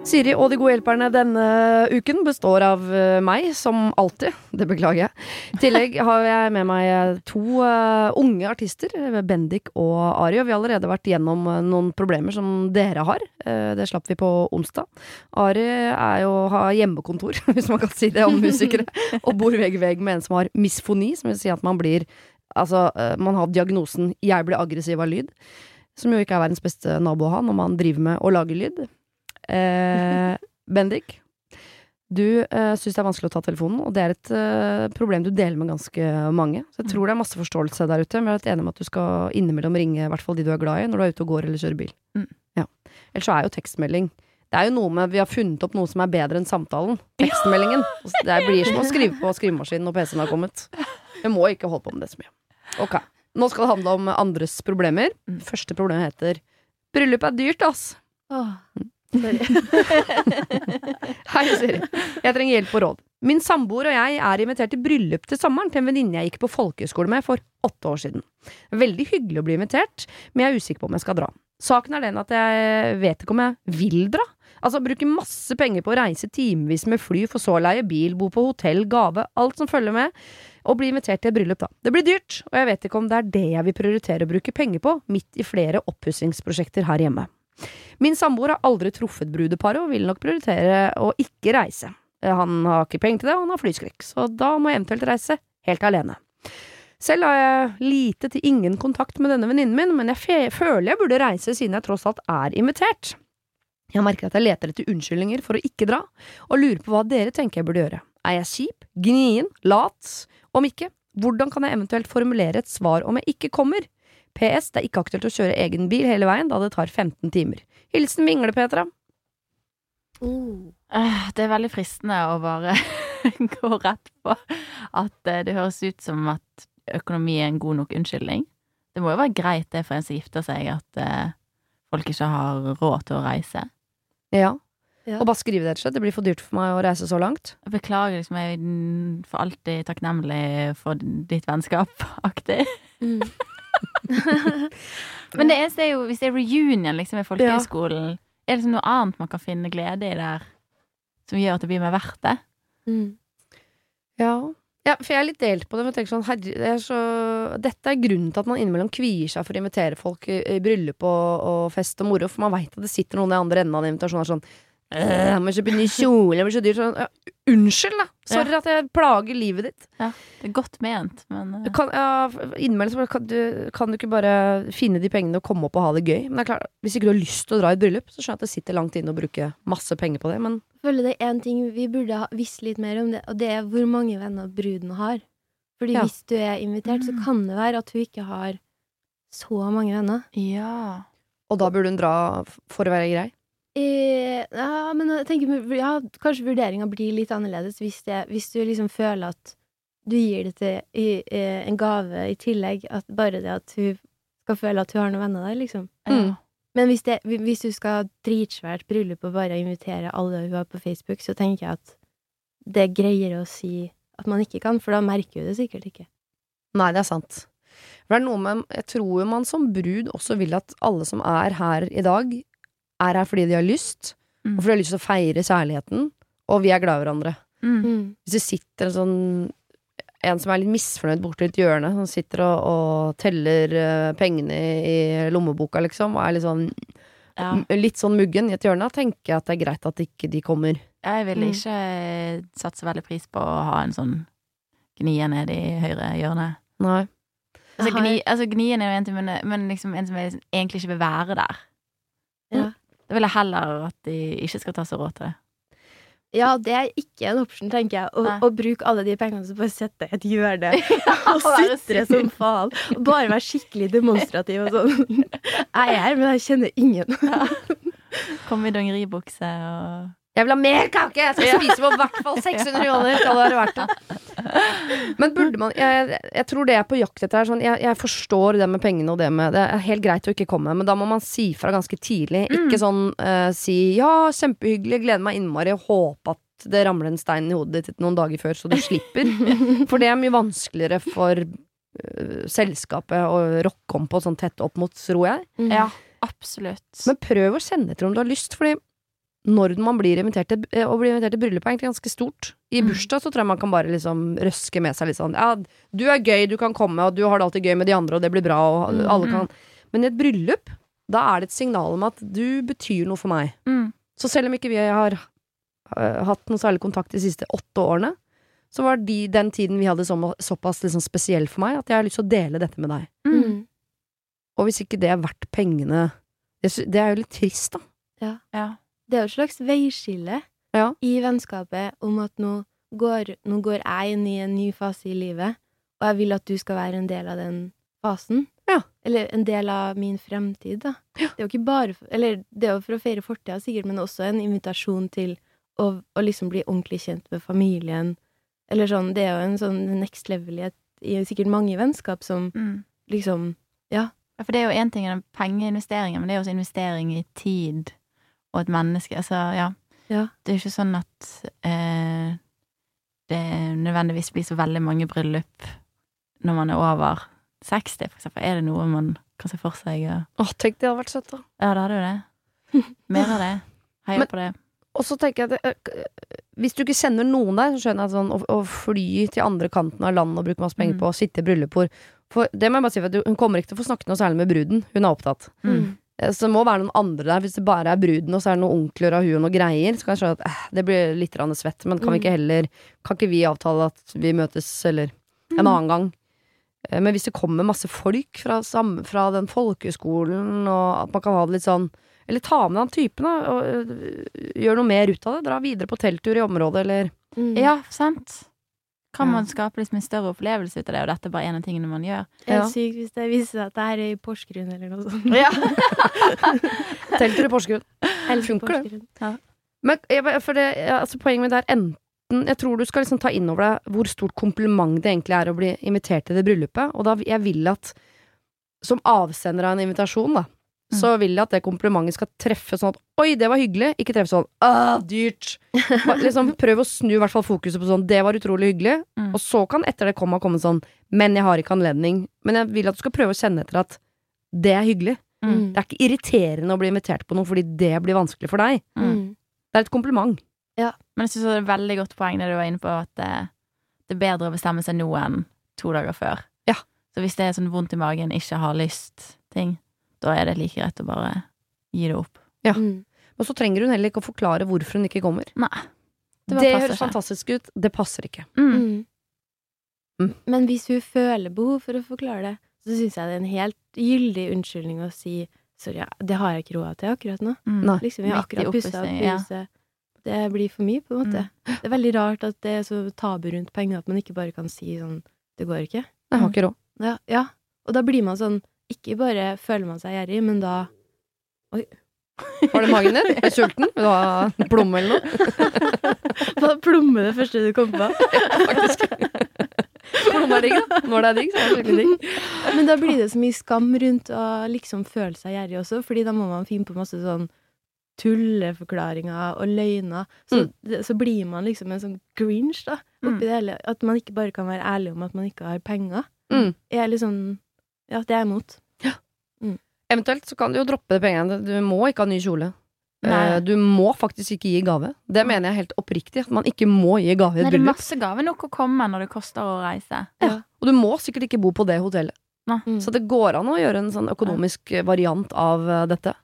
Siri og de gode hjelperne denne uken består av eh, meg, som alltid. Det beklager jeg. I tillegg har jeg med meg to uh, unge artister, Bendik og Ari. Og vi har allerede vært gjennom noen problemer som dere har. Det slapp vi på onsdag. Ari er jo har hjemmekontor, hvis man kan si det om musikere, og bor vegg i vegg med en som har misfoni, som vil si at man blir Altså, man har diagnosen 'jeg blir aggressiv av lyd', som jo ikke er verdens beste nabo å ha når man driver med å lage lyd. Eh, Bendik, du eh, syns det er vanskelig å ta telefonen, og det er et eh, problem du deler med ganske mange. Så jeg tror det er masse forståelse der ute, men jeg er enig med at du skal innimellom ringe i hvert fall de du er glad i, når du er ute og går eller kjører bil. Mm. Ja. Ellers så er jo tekstmelding Det er jo noe med Vi har funnet opp noe som er bedre enn samtalen. Tekstmeldingen. Det blir som å skrive på skrivemaskinen når PC-en har kommet. Vi må ikke holde på med det så mye. Ok. Nå skal det handle om andres problemer. Mm. Første problem heter Bryllup er dyrt, ass. Åh, Mm. Hei, Siri. Jeg trenger hjelp og råd. Min samboer og jeg er invitert til bryllup til sommeren til en venninne jeg gikk på folkehøyskole med for åtte år siden. Veldig hyggelig å bli invitert, men jeg er usikker på om jeg skal dra. Saken er den at jeg vet ikke om jeg vil dra. Altså bruke masse penger på å reise timevis med fly, for så å leie bil, bo på hotell, gave, alt som følger med, og bli invitert til et bryllup, da. Det blir dyrt, og jeg vet ikke om det er det jeg vil prioritere å bruke penger på, midt i flere oppussingsprosjekter her hjemme. Min samboer har aldri truffet brudeparet og vil nok prioritere å ikke reise. Han har ikke penger til det, og han har flyskrekk, så da må jeg eventuelt reise helt alene. Selv har jeg lite til ingen kontakt med denne venninnen min, men jeg føler jeg burde reise siden jeg tross alt er invitert. Jeg merker at jeg leter etter unnskyldninger for å ikke dra, og lurer på hva dere tenker jeg burde gjøre. Er jeg kjip? Gnien? Lat? Om ikke, hvordan kan jeg eventuelt formulere et svar om jeg ikke kommer? PS, det er ikke aktuelt å kjøre egen bil hele veien, da det tar 15 timer. Hilsen Vingle-Petra. Oh. Eh, Det er veldig fristende å bare gå rett på at eh, det høres ut som at økonomi er en god nok unnskyldning. Det må jo være greit det for en som gifter seg, at eh, folk ikke har råd til å reise. Ja. Ja. Og bare skrive det, rett og slett. Det blir for dyrt for meg å reise så langt. Jeg beklager, liksom, jeg er for alltid takknemlig for ditt vennskap, aktig. Mm. Men det eneste er jo, hvis det er reunion liksom i folkehøyskolen, er det liksom noe annet man kan finne glede i der, som gjør at det blir mer verdt det? Mm. Ja. ja, for jeg er litt delt på det. Men sånn, herre, det er så, dette er grunnen til at man innimellom kvier seg for å invitere folk i, i bryllup og, og fest og moro. For man veit at det sitter noen i andre enden av en invitasjon og er sånn «Øh, Jeg må kjøpe ny kjole, blir så dyr. Sånn, ja, unnskyld, da! Sorry at jeg plager livet ditt. Det er godt ment, men uh... Kan, ja, innimellom så kan du, kan du ikke bare finne de pengene og komme opp og ha det gøy. Men det er klart, hvis ikke du har lyst til å dra i et bryllup, så skjønner jeg at det sitter langt inne å bruke masse penger på det. Men føler det er én ting vi burde ha visst litt mer om, det, og det er hvor mange venner bruden har. Fordi Ja. hvis du er invitert, så Mm. kan det være at hun ikke har så mange venner. ja. Og da burde hun dra for å være grei. Eh, ja, men jeg tenker ja, kanskje vurderinga blir litt annerledes hvis, det, hvis du liksom føler at du gir det til i, eh, en gave i tillegg, at bare det at hun skal føle at hun har noen venner der, liksom. Mm. Men hvis, det, hvis du skal ha dritsvært bryllup og bare invitere alle hun har på Facebook, så tenker jeg at det er greiere å si at man ikke kan, for da merker hun det sikkert ikke. Nei, det er sant. For det er noe med Jeg tror man som brud også vil at alle som er her i dag, er her fordi de har lyst, Mm. og fordi de har lyst til å feire kjærligheten, og vi er glad i hverandre. Mm. Mm. Hvis det sitter en sånn en som er litt misfornøyd borti et hjørne, som sitter og, og teller eh, pengene i, lommeboka, liksom, og er litt sånn Ja. litt sånn muggen i et hjørne, tenker jeg at det er greit at ikke de kommer. Jeg ville Mm. ikke satse veldig pris på å ha en sånn gnie ned i høyre hjørne. Nei. Altså, gni, altså gnien er jo en ting, men, men liksom en som er, egentlig ikke vil være der. Ja. Da vil jeg heller at de ikke skal ta seg råd til det. Ja, det er ikke en option, tenker jeg. Å, å bruke alle de pengene som bare sette et hjørne og være sutre som faen. Og bare være skikkelig demonstrativ og sånn. Jeg er her, men jeg kjenner ingen. Komme i dongeribukse og Jeg vil ha mer kake! Jeg skal spise på hvert fall 600 kroner! Skal det være verdt det. Men burde man Jeg, jeg tror det jeg er på jakt etter, er sånn jeg, jeg forstår det med pengene og det med Det er helt greit å ikke komme, men da må man si fra ganske tidlig. Ikke sånn uh, si 'ja, kjempehyggelig, gleder meg innmari', og håpe at det ramler en stein i hodet ditt noen dager før, så du slipper. For det er mye vanskeligere for uh, selskapet å rocke om på sånn tett opp mot, tror jeg. Mm. Ja, absolutt. Men prøv å kjenne etter om du har lyst, fordi når man blir invitert til, eh, å bli invitert til bryllup er egentlig ganske stort. I Mm. bursdag så tror jeg man kan bare liksom røske med seg litt sånn Ja, du er gøy, du kan komme, og du har det alltid gøy med de andre, og det blir bra, og Mm. alle kan Men i et bryllup, da er det et signal om at du betyr noe for meg. Mm. Så selv om ikke vi har øh, hatt noe særlig kontakt de siste åtte årene, så var de, den tiden vi hadde så, såpass liksom spesiell for meg at jeg har lyst til å dele dette med deg. Mm. Mm. Og hvis ikke det er verdt pengene Det, er jo litt trist, da. Ja. Ja. Det er jo et slags veiskille Ja. i vennskapet om at nå går, nå går jeg inn i en ny fase i livet, og jeg vil at du skal være en del av den fasen. Ja. Eller en del av min fremtid, da. Ja. Det er jo ikke bare for, Eller det er jo for å feire fortida, sikkert, men også en invitasjon til å, å liksom bli ordentlig kjent med familien. Eller sånn, det er jo en sånn next level i, sikkert mange vennskap som Mm. liksom Ja, Ja, for det er jo én ting den pengeinvesteringen, men det er også investering i tid og et menneske. Altså, ja. Ja. Det er jo ikke sånn at eh, det nødvendigvis blir så veldig mange bryllup når man er over 60, for eksempel. Er det noe man kan se for seg? Ja, Åh, tenk det hadde vært søtt, da. ja det hadde jo det. Mer av det. Heier på det. Og så tenker jeg at øh, hvis du ikke kjenner noen der, så skjønner jeg at sånn å, å fly til andre kanten av landet og bruke masse penger Mm. på å sitte i bryllupsbord For det må jeg bare si, for at hun kommer ikke til å få snakket noe særlig med bruden. Hun er opptatt. Mm. Eh, Så det må være noen andre der. Hvis det bare er bruden, og så er det noen onkler av hun og noe greier, så kan jeg skjønne at eh, det blir litt svett. Men kan vi Mm. ikke heller Kan ikke vi avtale at vi møtes, eller en annen gang? Eh, Men hvis det kommer masse folk fra, sam- fra den folkeskolen, og at man kan ha det litt sånn Eller ta med den typen, da, og øh, gjør noe mer ut av det. Dra videre på telttur i området, eller Mm. Ja, sant. Kan Ja. man skape liksom en større opplevelse ut av det, og dette er bare en av tingene man gjør? Helt Ja. sykt hvis det viser seg at det her er i Porsgrunn eller noe sånt. Ja. Telter i Porsgrunn. Eller Funker det? Ja. Men jeg, for det, altså, poenget mitt er enten Jeg tror du skal liksom ta inn over deg hvor stort kompliment det egentlig er å bli invitert til det bryllupet. Og da jeg vil at, som avsender av en invitasjon, da, så vil jeg at det komplimentet skal treffe sånn at oi, det var hyggelig, ikke treffe sånn ah, dyrt. Liksom, prøv å snu i hvert fall fokuset på sånn det var utrolig hyggelig, Mm. og så kan etter det komme komme sånn men jeg har ikke anledning. Men jeg vil at du skal prøve å kjenne etter at det er hyggelig. Mm. Det er ikke irriterende å bli invitert på noe fordi det blir vanskelig for deg. Mm. Det er et kompliment. Ja, Men jeg synes det er et veldig godt poeng det du var inne på, at det, det er bedre å bestemme seg nå enn to dager før. Ja. Så hvis det er sånn vondt i magen, ikke har lyst, ting, da er det like greit å bare gi det opp. Ja. Mm. Og så trenger hun heller ikke å forklare hvorfor hun ikke kommer. Nei. Det, det høres fantastisk ut. Det passer ikke. Mm. Mm. Mm. Men hvis hun føler behov for å forklare det, så syns jeg det er en helt gyldig unnskyldning å si sorry, det har jeg ikke råd til akkurat nå. Mm. Nei. Liksom, vi har akkurat pussa opp huset. ja. Det blir for mye, på en måte. Det er veldig rart at det er så tabu rundt penger at man ikke bare kan si sånn det går ikke. Jeg har ikke råd. Ja, ja. Og da blir man sånn Ikke bare føler man seg gjerrig, men da Oi. Var det magen din? Er du sulten? Vil du ha plomme eller noe? Hva plomme det første du kom på? Faktisk. Plomme er digg, da. Når det er digg, så er det skikkelig digg. Men da blir det så mye skam rundt å liksom føle seg gjerrig også, fordi da må man finne på masse sånn tulleforklaringer og løgner. Så, Mm. det, så blir man liksom en sånn grinch, da, oppi Mm. det hele. At man ikke bare kan være ærlig om at man ikke har penger. Mm. Jeg er liksom Ja, det er jeg imot. Eventuelt så kan du jo droppe de pengene. Du må ikke ha ny kjole. Nei. Eh, Du må faktisk ikke gi gave. Det mener jeg helt oppriktig. At man ikke må gi gave i et bryllup. det er masse gave nok å komme når det koster å reise. Og du må sikkert ikke bo på det hotellet. Mm. Så det går an å gjøre en sånn økonomisk variant av dette. dette.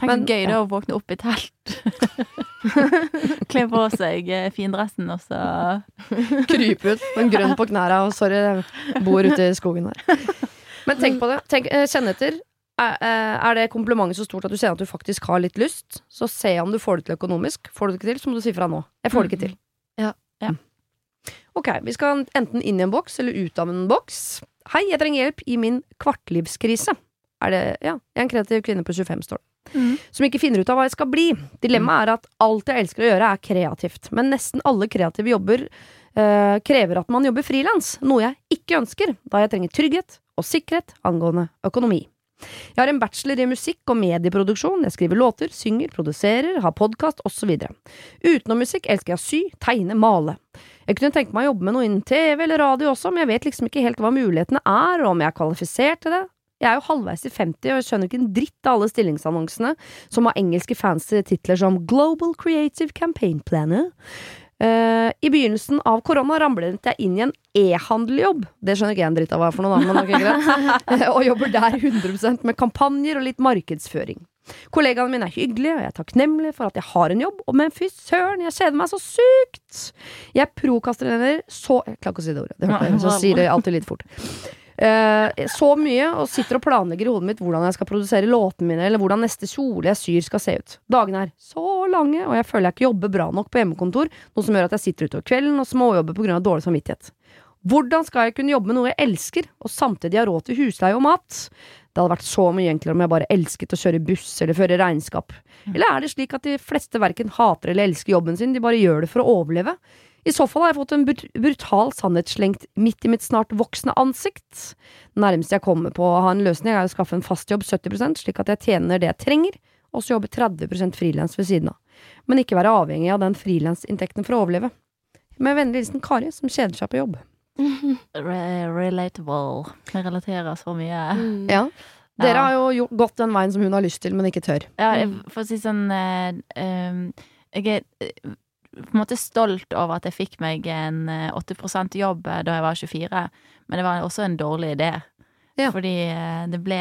Tenk Men- gøy det ja. å våkne opp i telt. Kle på seg eh, findressen, og så Krype ut, en grønn på knæra, og sorry, jeg bor ute i skogen her. Men tenk på det. Tenk, eh, kjenn etter. Er, eh, er det komplimentet så stort at du ser at du faktisk har litt lyst, så se om du får det til økonomisk. Får du det ikke til, så må du si fra nå. Jeg får det ikke til. Ja. Ja. Ok, vi skal enten inn i en boks eller ut av en boks. Hei, jeg trenger hjelp i min kvartlivskrise. Er det, ja, jeg er en kreativ kvinne på 25, står det. Mm. Som ikke finner ut av hva jeg skal bli. Dilemmaet er at alt jeg elsker å gjøre, er kreativt. Men nesten alle kreative jobber eh, krever at man jobber frilans, noe jeg ikke ønsker, da jeg trenger trygghet og sikkerhet angående økonomi. Jeg har en bachelor i musikk og medieproduksjon, jeg skriver låter, synger, produserer, har podkast osv. Utenom musikk elsker jeg å sy, tegne, male. Jeg kunne tenke meg å jobbe med noe innen TV eller radio også, men jeg vet liksom ikke helt hva mulighetene er, og om jeg er kvalifisert til det. Jeg er jo halvveis i 50, og jeg skjønner ikke en dritt av alle stillingsannonsene som har engelske fancy titler som Global Creative Campaign Planner. Eh, I begynnelsen av korona ramlet jeg inn i en e-handeljobb. Det skjønner ikke jeg en dritt av hva er for noe, da, men ok, greit. og jobber der 100 med kampanjer og litt markedsføring. Kollegaene mine er hyggelige, og jeg er takknemlig for at jeg har en jobb, men fy søren, jeg kjeder meg så sykt! Jeg prokastrerer så Jeg klarer ikke å si det ordet, det hørte jeg, så sier det alltid litt fort. Eh, så mye, og sitter og planlegger i hodet mitt hvordan jeg skal produsere låtene mine, eller hvordan neste kjole jeg syr skal se ut. Dagene er så lange, og jeg føler jeg ikke jobber bra nok på hjemmekontor, noe som gjør at jeg sitter utover kvelden og småjobber av dårlig samvittighet. Hvordan skal jeg kunne jobbe med noe jeg elsker, og samtidig ha råd til husleie og mat? Det hadde vært så mye enklere om jeg bare elsket å kjøre buss eller føre regnskap. Eller er det slik at de fleste verken hater eller elsker jobben sin, de bare gjør det for å overleve? I så fall har jeg fått en brut brutal sannhet slengt midt i mitt snart voksne ansikt. Nærmeste jeg kommer på å ha en løsning, er å skaffe en fast jobb 70% slik at jeg tjener det jeg trenger, og så jobbe 30% frilans ved siden av. Men ikke være avhengig av den frilansinntekten for å overleve. Med vennlig hilsen Kari, som kjeder seg på jobb. Re relatable. Jeg relaterer så mye. Mm. Ja. Dere har jo gjort, gått den veien som hun har lyst til, men ikke tør. Ja, Mm. for å si sånn eh, eh, Jeg er eh, på en måte stolt over at jeg fikk meg en eh, 80% jobb eh, da jeg var 24, men det var også en dårlig idé. Ja. Fordi eh, det ble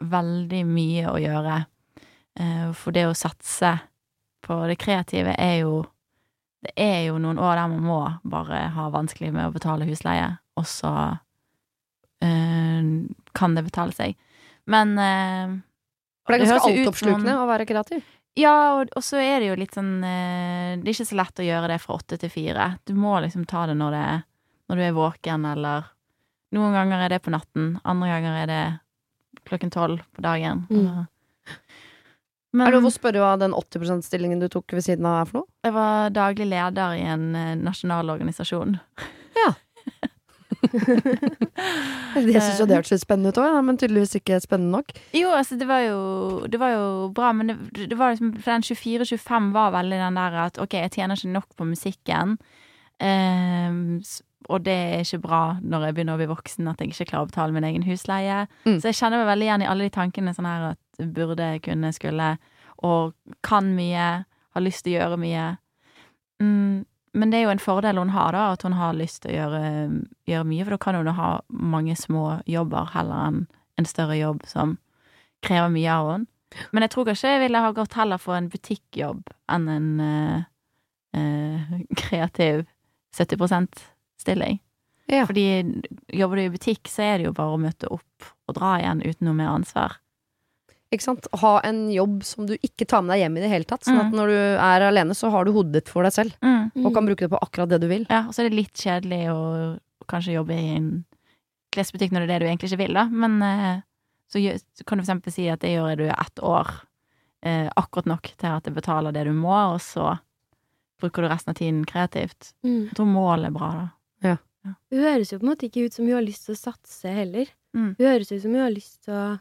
veldig mye å gjøre. Eh, For det å satse på det kreative er jo Det er jo noen år der man må bare ha vanskelig med å betale husleie, og så eh, kan det betale seg. Men eh, For det er ganske altoppslukende å være kreativ. Ja, og, og så er det jo litt sånn eh, Det er ikke så lett å gjøre det fra åtte til fire. Du må liksom ta det når, det, når du er våken, eller Noen ganger er det på natten, andre ganger er det klokken tolv på dagen. Mm. Men Er det lov å spørre hva den 80 %-stillingen du tok ved siden av er for noe? jeg var daglig leder i en eh, nasjonal organisasjon. Jeg syns jo det hørtes spennende ut òg, men tydeligvis ikke spennende nok. Jo, altså, det var jo, det var jo bra, men det, det var liksom den 24-25 var veldig den der at ok, jeg tjener ikke nok på musikken. Um, og det er ikke bra når jeg begynner å bli voksen, at jeg ikke klarer å betale min egen husleie. Mm. Så jeg kjenner meg veldig igjen i alle de tankene sånn her at burde, kunne, skulle, og kan mye, har lyst til å gjøre mye. Mm, men det er jo en fordel hun har, da, at hun har lyst til å gjøre, gjøre mye, for da kan hun ha mange små jobber heller enn en større jobb som krever mye av henne. Men jeg tror kanskje jeg ville ha gått heller for en butikkjobb enn en uh, uh, kreativ 70 stilling. Ja. Fordi jobber du i butikk, så er det jo bare å møte opp og dra igjen uten noe mer ansvar. Ikke sant? Ha en jobb som du ikke tar med deg hjem i det hele tatt. Sånn Mm. at når du er alene, så har du hodet ditt for deg selv. Og kan bruke det på akkurat det du vil. Ja, og så er det litt kjedelig å kanskje jobbe i en klesbutikk når det er det du egentlig ikke vil, da. Men eh, så, kan du for eksempel si at det gjør du ett år. Eh, akkurat nok til at det betaler det du må, og så bruker du resten av tiden kreativt. Mm. Jeg tror målet er bra, da. Hun høres jo på en måte ikke ut som hun har lyst til å satse heller. Mm. Hun høres ut som hun har lyst til å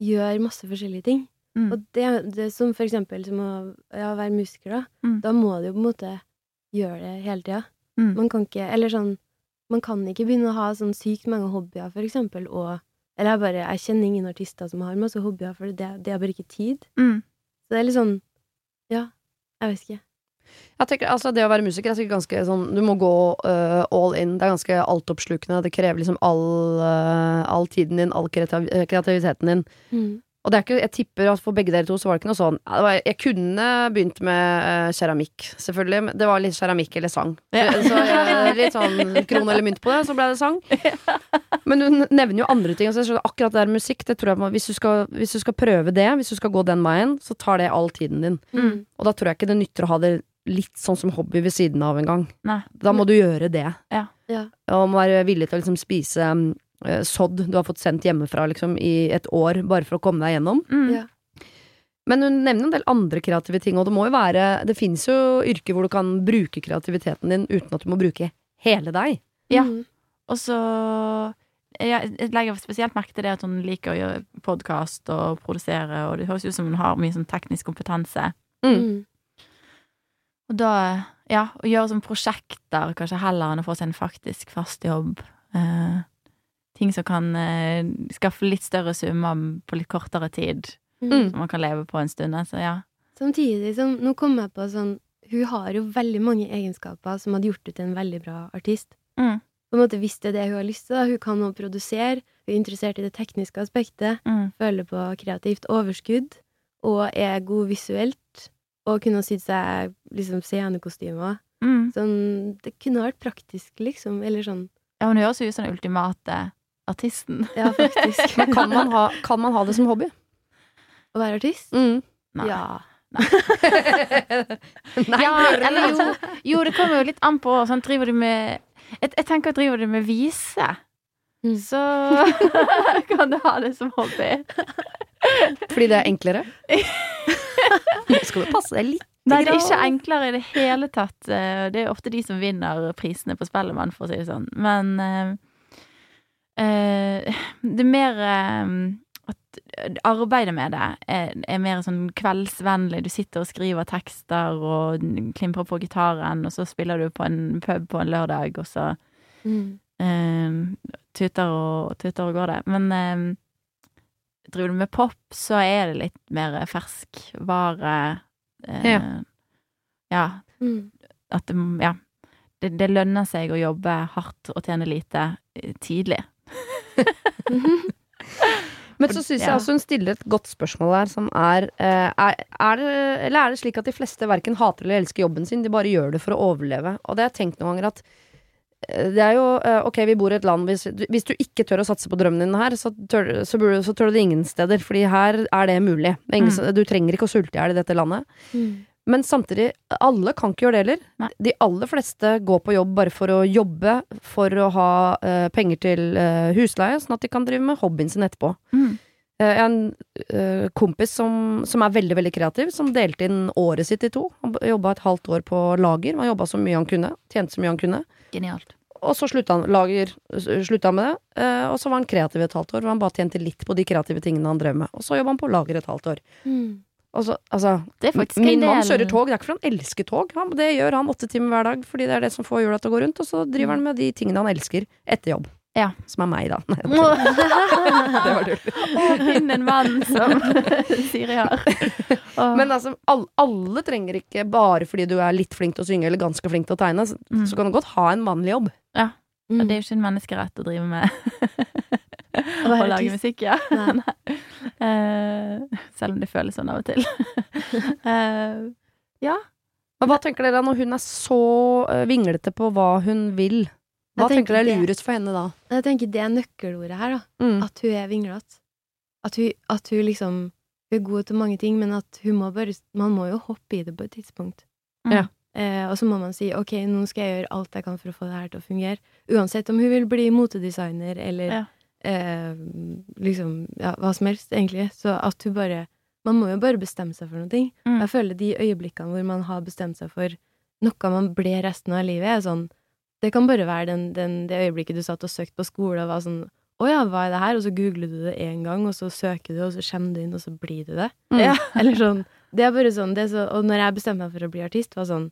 gjøre masse forskjellige ting. Mm. Og det, det som for eksempel som å ja, være musiker, da. Mm. Da må du jo på en måte gjøre det hele tida. Mm. Man kan ikke Eller sånn Man kan ikke begynne å ha sånn sykt mange hobbyer, for eksempel, og Eller jeg bare Jeg kjenner ingen artister som har masse hobbyer, for det, det er bare ikke tid. Mm. Så det er litt sånn Ja, jeg vet ikke. Jeg tenker, altså Det å være musiker er sikkert ganske sånn Du må gå uh, all in. Det er ganske altoppslukende. Det krever liksom all, uh, all tiden din, all kreativ kreativiteten din. Mm. Og det er ikke, jeg tipper at for begge dere to så var det ikke noe sånn var, Jeg kunne begynt med keramikk, selvfølgelig. Men det var litt keramikk eller sang. Ja. Så jeg, litt sånn krone eller mynt på det, så ble det sang. Men hun nevner jo andre ting. Altså, akkurat det der musikk, det tror jeg må, hvis, du skal, hvis du skal prøve det, hvis du skal gå den veien, så tar det all tiden din. Mm. Og da tror jeg ikke det nytter å ha det litt sånn som hobby ved siden av engang. Nei. Da må du gjøre det. Ja. Ja. Og må være villig til å liksom spise mm, eh, sodd du har fått sendt hjemmefra liksom, i et år, bare for å komme deg gjennom. Mm. Ja. Men hun nevner en del andre kreative ting, og det må jo være Det fins jo yrker hvor du kan bruke kreativiteten din uten at du må bruke hele deg. Ja. Mm. Og så jeg, jeg legger spesielt merke til det at hun liker å gjøre podkast og produsere, og det høres ut som hun har mye sånn teknisk kompetanse. Mm. Og da, ja, å gjøre sånne prosjekter kanskje heller enn å få seg en faktisk fast jobb. Eh, ting som kan eh, skaffe litt større summer på litt kortere tid, Mm. som man kan leve på en stund. Så ja. Samtidig som Nå kom jeg på sånn Hun har jo veldig mange egenskaper som hadde gjort henne til en veldig bra artist. Mm, På en måte Hvis det er det hun har lyst til. da Hun kan nå produsere, hun er interessert i det tekniske aspektet, mm, føler på kreativt overskudd og er god visuelt. Og kunne ha sydd seg liksom scenekostymer. mm. Sånn, det kunne vært praktisk, liksom. Eller sånn Ja, hun høres jo ut som den ultimate artisten. Ja, faktisk. Men kan man, ha, kan man ha det som hobby? Å være artist? Mm. Nei. Ja. Nei, ja, eller jo, jo, det kommer jo litt an på. Sånn, driver du med jeg, jeg tenker at driver du med vise, Mm. så kan du ha det som hobby. Fordi det er enklere? Nå skal du passe deg litt. Nei, det er ikke enklere i det hele tatt. Eh, Det er ofte de som vinner prisene på Spellemann, for å si det sånn. Men uh, eh, det er mer uh, at arbeidet med det er, er mer sånn kveldsvennlig. Du sitter og skriver tekster og klimprer på gitaren, og så spiller du på en pub på en lørdag, og så Mm. eh, tuter og, tuter og går det. Men eh, driver du med pop, så er det litt mer ferskvare. Eh, Ja. ja. Mm. At det, ja. Det, det lønner seg å jobbe hardt og tjene lite eh, tidlig. Men så syns jeg også hun stiller et godt spørsmål her, som er, eh, er, er det, Eller er det slik at de fleste verken hater eller elsker jobben sin, de bare gjør det for å overleve? Og det har jeg tenkt noen ganger at det er jo eh, Ok, vi bor i et land hvis, hvis du ikke tør å satse på drømmen din her, så tør, så så tør du det ingen steder. Fordi her er det mulig. Ingen, Mm. Du trenger ikke å sulte i hjel i dette landet. Mm. Men samtidig, alle kan ikke gjøre det heller. Nei. De aller fleste går på jobb bare for å jobbe, for å ha uh, penger til uh, husleie, sånn at de kan drive med hobbyen sin etterpå. Mm. Jeg har en kompis som, som er veldig veldig kreativ, som delte inn året sitt i to. Han jobba et halvt år på lager. Han jobba så mye han kunne. Tjente så mye han kunne. Genialt. Og så slutta han, lager, slutta han med det. eh, Og så var han kreativ et halvt år, hvor han bare tjente litt på de kreative tingene han drev med. Og så jobba han på lager et halvt år. Mm. Så, altså, Det Min mann kjører tog, det er ikke fordi han elsker tog. Han, det gjør han åtte timer hver dag, fordi det er det som får hjula til å gå rundt. Og så driver han med de tingene han elsker etter jobb. Ja. Som er meg, da. Nei, det var tull. Finn en mann som Siri har. Oh. Men altså, alle, alle trenger ikke bare fordi du er litt flink til å synge eller ganske flink til å tegne, så, Mm. så kan du godt ha en vanlig jobb. Mm. Og det er jo ikke en menneskerett å drive med Å lage musikk, ja. Nei. uh, selv om det føles sånn av og til. uh, ja. Men hva tenker dere når hun er så øh, vinglete på hva hun vil? Hva Jeg tenker du er lurest for henne da? Jeg tenker det er nøkkelordet her, da. Mm. At hun er vinglete. At at hun liksom Hun er god til mange ting, men at hun må bare Man må jo hoppe i det på et tidspunkt. Mm. Ja. Eh, og så må man si ok, nå skal jeg gjøre alt jeg kan for å få det her til å fungere. Uansett om hun vil bli motedesigner eller Ja. eh, liksom ja, hva som helst, egentlig. Så at hun bare Man må jo bare bestemme seg for noe. Mm. Jeg føler de øyeblikkene hvor man har bestemt seg for noe man ble resten av livet, er sånn Det kan bare være den, den, det øyeblikket du satt og søkte på skole og var sånn Å ja, hva er det her? Og så googler du det én gang, og så søker du, og så kommer du inn, og så blir du det. Mm. Ja. Eller sånn. Det er bare sånn det så, Og når jeg bestemte meg for å bli artist, var sånn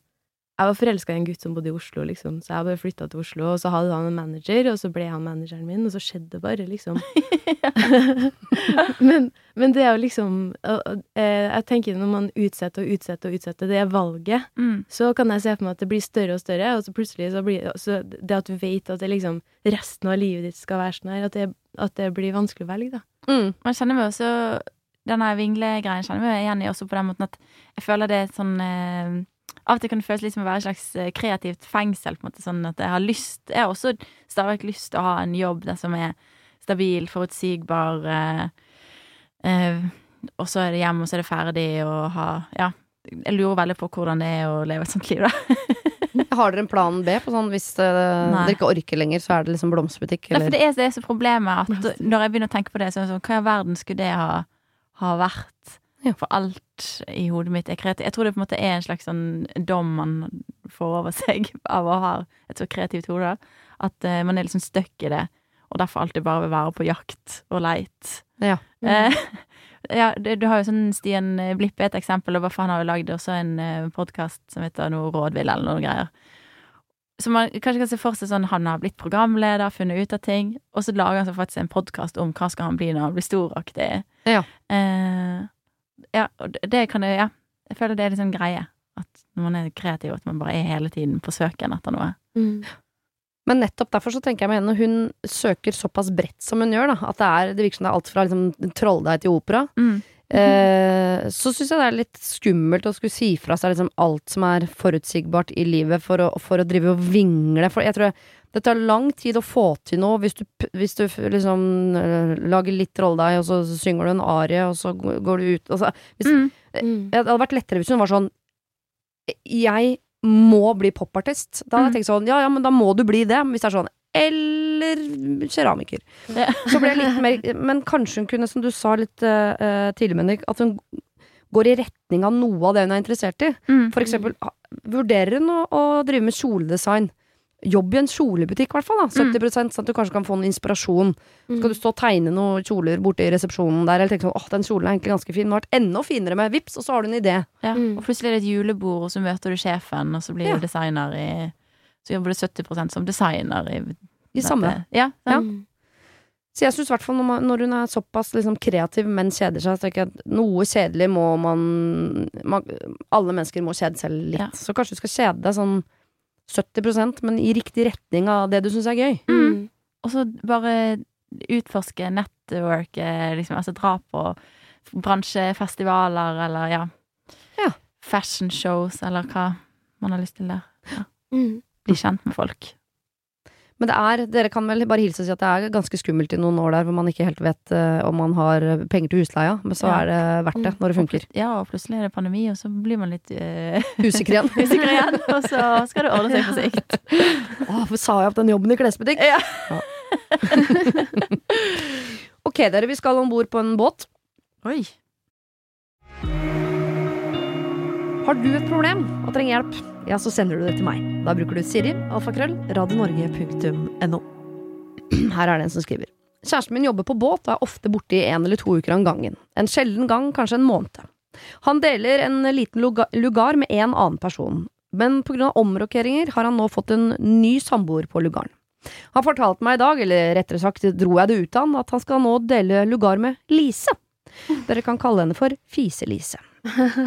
Jeg var forelska i en gutt som bodde i Oslo, liksom, så jeg bare flytta til Oslo, og så hadde han en manager, og så ble han manageren min, og så skjedde det bare, liksom. men, men det er jo liksom eh, Jeg tenker når man utsetter og utsetter og utsetter det valget, Mm. så kan jeg se for meg at det blir større og større, og så plutselig så blir så det at du vet at det liksom resten av livet ditt skal være sånn her, at det, at det blir vanskelig å velge, da. Mm. Man kjenner meg også Denne vinglegreien kjenner vi igjen i også på den måten at jeg føler det er sånn eh, Av og til kan det føles litt som å være et slags eh, kreativt fengsel, på en måte. Sånn at jeg har lyst Jeg har også stadig lyst til å ha en jobb der som er stabil, forutsigbar, eh, eh, og så er det hjem, og så er det ferdig, og ha Ja. Jeg lurer veldig på hvordan det er å leve et sånt liv, da. Har dere en plan B på sånn hvis øh, dere ikke orker lenger, så er det liksom blomsterbutikk? Nei, for det er, det er så problemet at når jeg begynner å tenke på det, så er det sånn Hva i verden skulle det ha, ha vært? Ja. For alt i hodet mitt er kreativt. Jeg tror det på en måte er en slags sånn dom man får over seg av å ha et så kreativt hode. At uh, man er liksom stuck i det. og derfor alltid bare vil være på jakt og leit. Ja. Uh, ja, du, du har jo sånn Stian Blippe et eksempel, og han har jo lagd også en uh, podkast som heter noe Rådvill eller noen greier. Så man kanskje kan se for seg sånn han har blitt programleder, funnet ut av ting, og så lager han så faktisk en podkast om hva skal han bli når han blir storaktig. Ja. Eh, ja, det- kan jeg Ja, jeg føler det er sånn greie. At når man er kreativ, at man bare er hele tiden på søken etter noe. Mm. Men nettopp derfor så tenker jeg med henne, hun søker såpass bredt som hun gjør, da. At det, er, det virker som det er alt fra liksom, trolldeig til opera. Mm. Eh, så syns jeg det er litt skummelt å skulle si fra seg liksom alt som er forutsigbart i livet, for å, for å drive og vingle. For jeg tror det tar lang tid å få til noe hvis du, hvis du liksom eh, lager litt rolledeig, og så synger du en arie, og så går du ut og så, hvis, Mm. Mm. Det hadde vært lettere hvis hun var sånn Jeg må bli popartist. Da hadde jeg Mm. tenkt sånn, ja ja, men da må du bli det. Hvis det er sånn eller keramiker. Ja. Så ble jeg litt mer Men kanskje hun kunne, som du sa litt uh, tidligere, Bendik, at hun går i retning av noe av det hun er interessert i. Mm. For eksempel, vurderer hun å, å drive med kjoledesign? Jobb i en kjolebutikk, i hvert fall. da 70% sånn at du kanskje kan få noen inspirasjon. Mm. Skal du stå og tegne noen kjoler borte i resepsjonen der, eller tenke sånn åh, den kjolen er egentlig ganske fin, den har vært enda finere med vips, og så har du en idé. Ja. Mm. Og plutselig er det et julebord, og så møter du sjefen, og så blir Ja. du designer i Så jobber du 70% som designer i I samme. Ja. Mm. Så jeg syns i hvert fall når, man, når hun er såpass liksom kreativ, men kjeder seg, så tenker jeg at noe kjedelig må man, man Alle mennesker må kjede seg litt. Ja. Så kanskje du skal kjede deg sånn 70% men i riktig retning av det du syns er gøy. Mm. Og så bare utforske network, eh, liksom, altså dra på bransjefestivaler eller ja, Ja. fashion shows eller hva man har lyst til der. Mm. Bli kjent med folk. Men det er, dere kan vel bare hilse og si at det er ganske skummelt i noen år der hvor man ikke helt vet uh, om man har penger til husleia, men så Ja. er det verdt det når det funker. Ja, og plutselig er det pandemi, og så blir man litt uh, Usikker igjen. usikker igjen, og så skal det ordne seg på sikt. Å, hvorfor sa jeg opp den jobben i klesbutikk? Ja. Ok, dere, vi skal om bord på en båt. Oi. Har du et problem og trenger hjelp, ja, så sender du det til meg. Da bruker du Siri, alfakrøll, radionorge.no. Her er det en som skriver. Kjæresten min jobber på båt og er ofte borte i en eller to uker av gangen. En sjelden gang kanskje en måned. Han deler en liten lugar med en annen person, men av omrokeringer har han nå fått en ny samboer på lugaren. Han fortalte meg i dag, eller rettere sagt dro jeg det ut av han, at han skal nå dele lugar med Lise. Dere kan kalle henne for Fise-Lise.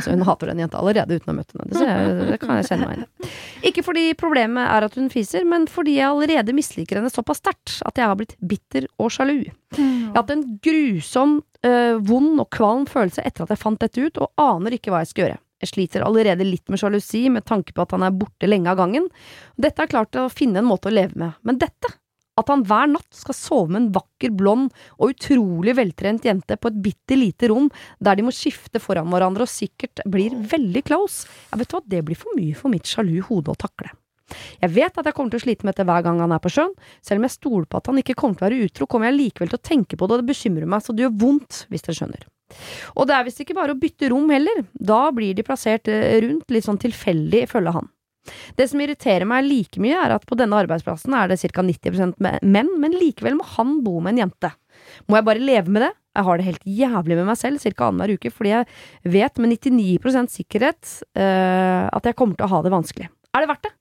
Så hun hater den jenta allerede uten å ha møtt henne. Det, jeg, det kan jeg kjenne meg igjen. Ikke fordi problemet er at hun fiser, men fordi jeg allerede misliker henne såpass sterkt at jeg har blitt bitter og sjalu. Jeg har hatt en grusom, øh, vond og kvalm følelse etter at jeg fant dette ut, og aner ikke hva jeg skal gjøre. Jeg sliter allerede litt med sjalusi med tanke på at han er borte lenge av gangen. Dette er klart å finne en måte å leve med, men dette at han hver natt skal sove med en vakker, blond og utrolig veltrent jente på et bitte lite rom der de må skifte foran hverandre og sikkert blir veldig close. Jeg vet hva, det blir for mye for mitt sjalu hode å takle. Jeg vet at jeg kommer til å slite med dette hver gang han er på sjøen. Selv om jeg stoler på at han ikke kommer til å være utro, kommer jeg likevel til å tenke på det, og det bekymrer meg så det gjør vondt, hvis dere skjønner. Og det er visst ikke bare å bytte rom heller, da blir de plassert eh, rundt litt sånn tilfeldig, ifølge han. Det som irriterer meg like mye, er at på denne arbeidsplassen er det ca. 90 me- menn, men likevel må han bo med en jente. Må jeg bare leve med det? Jeg har det helt jævlig med meg selv ca. annenhver uke, fordi jeg vet med 99 sikkerhet uh, at jeg kommer til å ha det vanskelig. Er det verdt det?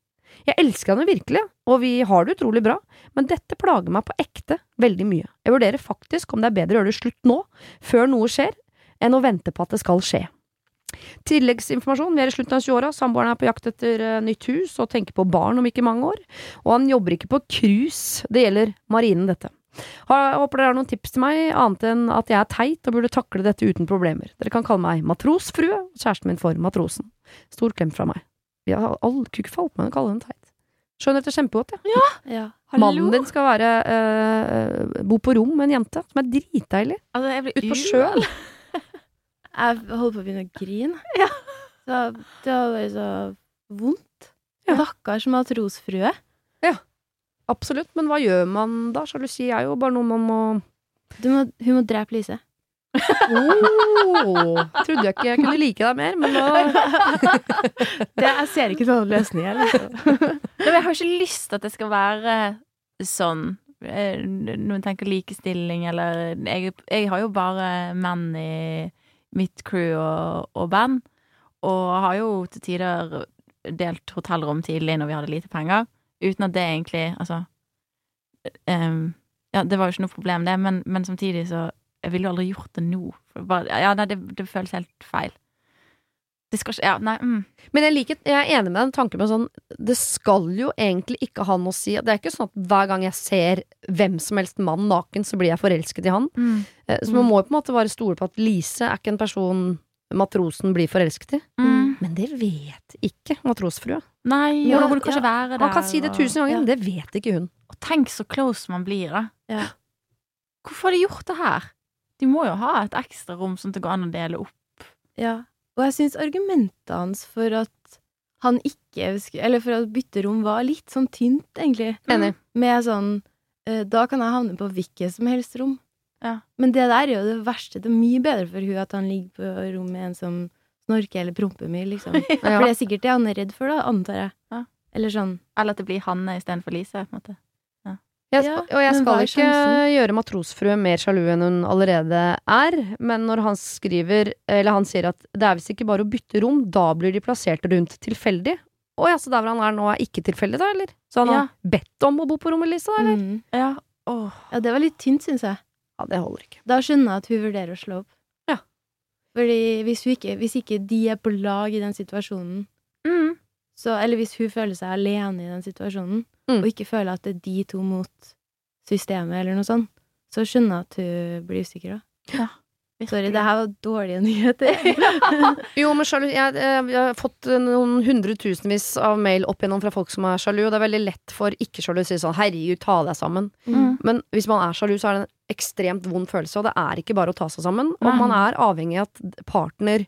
Jeg elsker henne virkelig, og vi har det utrolig bra, men dette plager meg på ekte veldig mye. Jeg vurderer faktisk om det er bedre å gjøre det slutt nå, før noe skjer, enn å vente på at det skal skje. Tilleggsinformasjon. Vi er i slutten av 20-åra. Samboeren er på jakt etter eh, nytt hus og tenker på barn om ikke mange år. Og han jobber ikke på cruise. Det gjelder marinen, dette. Jeg håper dere har noen tips til meg, annet enn at jeg er teit og burde takle dette uten problemer. Dere kan kalle meg matrosfrue, og kjæresten min for matrosen. Stor klem fra meg. Vi har all kuk falt meg å kalle henne teit. Skjønner dette kjempegodt, jeg. Ja. Mannen din skal være øh, bo på rom med en jente, som er dritdeilig. Altså, Ut på sjøl sjøen. Jeg holder på å begynne å grine. Ja. Så, det var bare så vondt. Ja. Stakkars matrosfrue. Absolutt, men hva gjør man da? Sjalusi er jo bare noe man må Du må, hun må drepe Lise. oh, Trodde jeg ikke jeg kunne like deg mer, men nå Det, jeg ser ikke noen løsning. her, Nei, Jeg har ikke lyst til at det skal være sånn, eh, når man tenker likestilling, eller jeg, jeg har jo bare menn i mitt crew og, og band, og har jo til tider delt hotellrom tidlig når vi hadde lite penger, uten at det egentlig Altså um, Ja, det var jo ikke noe problem, det, men, men samtidig så Jeg ville jo aldri gjort det nå. Bare, ja, nei, det, det føles helt feil. Det skal Ja, nei. Mm. Men jeg, liker, jeg er enig med den tanken med sånn Det skal jo egentlig ikke ha noe å si. Det er ikke sånn at hver gang jeg ser hvem som helst mann naken, så blir jeg forelsket i han. Mm. Eh, Så man må jo på en måte bare stole på at Lise er ikke en person matrosen blir forelsket i. Mm. Men det vet ikke matrosfrua. Nei, Ja, må kanskje ja. være der. Han kan si det tusen ganger, ja. men det vet ikke hun. Og tenk så close man blir, da. Ja. Hvorfor har de gjort det her? De må jo ha et ekstra rom sånn at det går an å dele opp. Ja. Og jeg syns argumentet hans for at han ikke Eller for at bytte rom var litt sånn tynt, egentlig. Enig. Med sånn eh, Da kan jeg havne på hvilket som helst rom. Ja. Men det der er jo det verste. Det er mye bedre for hun at han ligger på rom med en som snorker eller promper mye, liksom. Ja. For det er sikkert det han er redd for, da, antar jeg. Ja. Eller sånn. Eller at det blir Hanne istedenfor Lise, på en måte. Jeg, Ja, og jeg skal ikke gjøre matrosfrue mer sjalu enn hun allerede er, men når han skriver, eller han sier at det er visst ikke bare å bytte rom, da blir de plassert rundt tilfeldig. Å ja, så der hvor han er nå er ikke tilfeldig, da, eller? Så han Ja. har bedt om å bo på rommet, Lisa, eller? Mm. Ja, åh. Ja, det var litt tynt, syns jeg. Ja, det holder ikke. Da skjønner jeg at hun vurderer å slå opp. Ja. Fordi hvis, ikke, hvis ikke de er på lag i den situasjonen, Mm. så, eller hvis hun føler seg alene i den situasjonen, Mm. og ikke føle at det er de to mot systemet, eller noe sånt, så skjønner jeg at hun blir usikker, da. Sorry, det her var dårlige nyheter. Jo, men sjalu jeg, jeg, jeg har fått eh, noen hundretusenvis av mail opp igjennom fra folk som er sjalu, og det er veldig lett for ikke-sjalu å si sånn 'herregud, ta deg sammen'. Mm. Men hvis man er sjalu, så er det en ekstremt vond følelse, og det er ikke bare å ta seg sammen. Og man er avhengig av at partner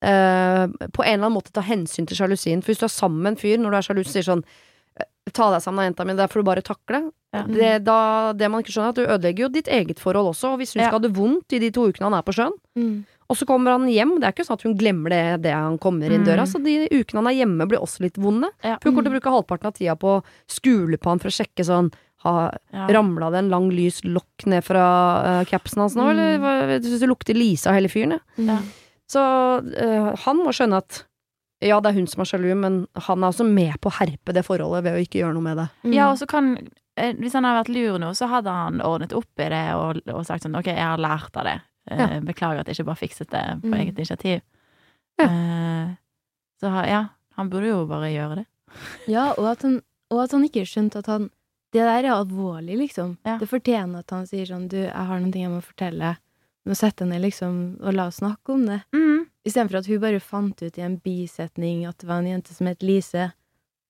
eh, på en eller annen måte tar hensyn til sjalusien. For hvis du er sammen med en fyr når du er sjalu, så sier sånn eh, Ta deg sammen, jenta mi, det får du bare takle. Ja. Det, da, det man ikke skjønner, er at du ødelegger jo ditt eget forhold også. Og hvis hun Ja. skal ha det vondt i de to ukene han er på sjøen, Mm. og så kommer han hjem, det er ikke sånn at hun glemmer det det han kommer inn Mm. døra, så de ukene han er hjemme blir også litt vonde. Ja. For hun kommer til å bruke halvparten av tida på å skule på han for å sjekke sånn ha, Ja. Ramla det en lang lys lokk ned fra uh, capsen hans nå, Mm. eller du syns det lukter Lise av hele fyren? jeg? Mm. Ja. Så uh, han må skjønne at ja, det er hun som er sjalu, men han er også med på å herpe det forholdet ved å ikke gjøre noe med det. Mm. Ja, og så kan eh, Hvis han hadde vært lur nå, så hadde han ordnet opp i det og, og sagt sånn OK, jeg har lært av det. Eh, Ja. Beklager at jeg ikke bare fikset det på Mm. eget initiativ. Ja. Eh, så ja, han burde jo bare gjøre det. Ja, og at, han, og at han ikke skjønte at han Det der er alvorlig, liksom. Ja. Det fortjener at han sier sånn Du, jeg har noen ting jeg må fortelle. Nå setter jeg ned, liksom, og la oss snakke om det. Mm. Istedenfor at hun bare fant ut i en bisetning at det var en jente som het Lise,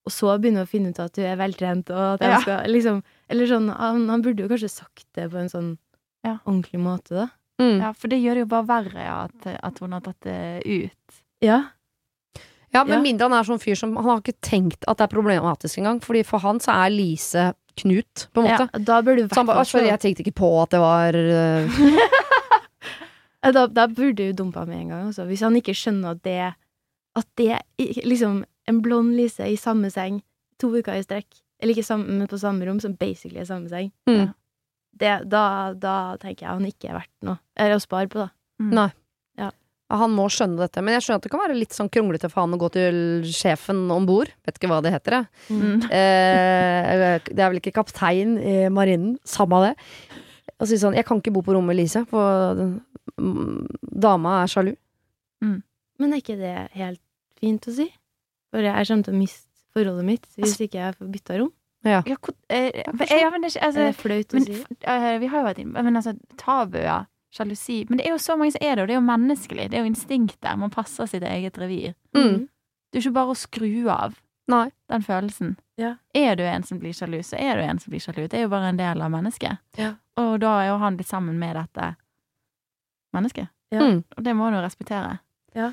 og så begynner hun å finne ut at hun er veltrent, og at Ja. skal liksom Eller sånn han, han burde jo kanskje sagt det på en sånn Ja. ordentlig måte, da. Mm. Ja, for det gjør det jo bare verre ja, at, at hun har tatt det ut. Ja. Ja, Med Ja. mindre han er sånn fyr som Han har ikke tenkt at det er problematisk engang, Fordi for han så er Lise Knut, på en måte. Ja. Da burde du vært Så han bare sorry, jeg tenkte ikke på at det var Ja, Da, da burde du dumpa med en gang, altså. Hvis han ikke skjønner at det At det liksom En blond Lise i samme seng to uker i strekk, eller ikke sammen, men på samme rom, som basically er samme seng, mm. det, da, da tenker jeg han ikke er verdt noe. Eller å spare på, da. Mm. Nei. Ja. Ja, Han må skjønne dette. Men jeg skjønner at det kan være litt sånn kronglete for han å gå til sjefen om bord. Vet ikke hva det heter, jeg. Mm. Eh, det er vel ikke kaptein i marinen. Samme det. Og si sånn Jeg kan ikke bo på rommet med Lise, for dama er sjalu. Men er ikke det helt fint å si? For jeg kommer til å miste forholdet mitt hvis ikke jeg får bytta rom. Ja. Ja, hvor, eh, ja, men det er ikke Er altså, det flaut å men, si? Vi har jo vært inne Men altså, tabuer, sjalusi Men det er jo så mange som er det, og det er jo menneskelig. Det er jo instinktet. Man passer sitt eget revir. Mm. Det er jo ikke bare å skru av Nei. den følelsen. Ja. Er du en som blir sjalu, så er du en som blir sjalu. Det er jo bare en del av mennesket. Ja. Og da er jo han blitt sammen med dette mennesket. Ja. Mm. Og det må han jo respektere. Ja,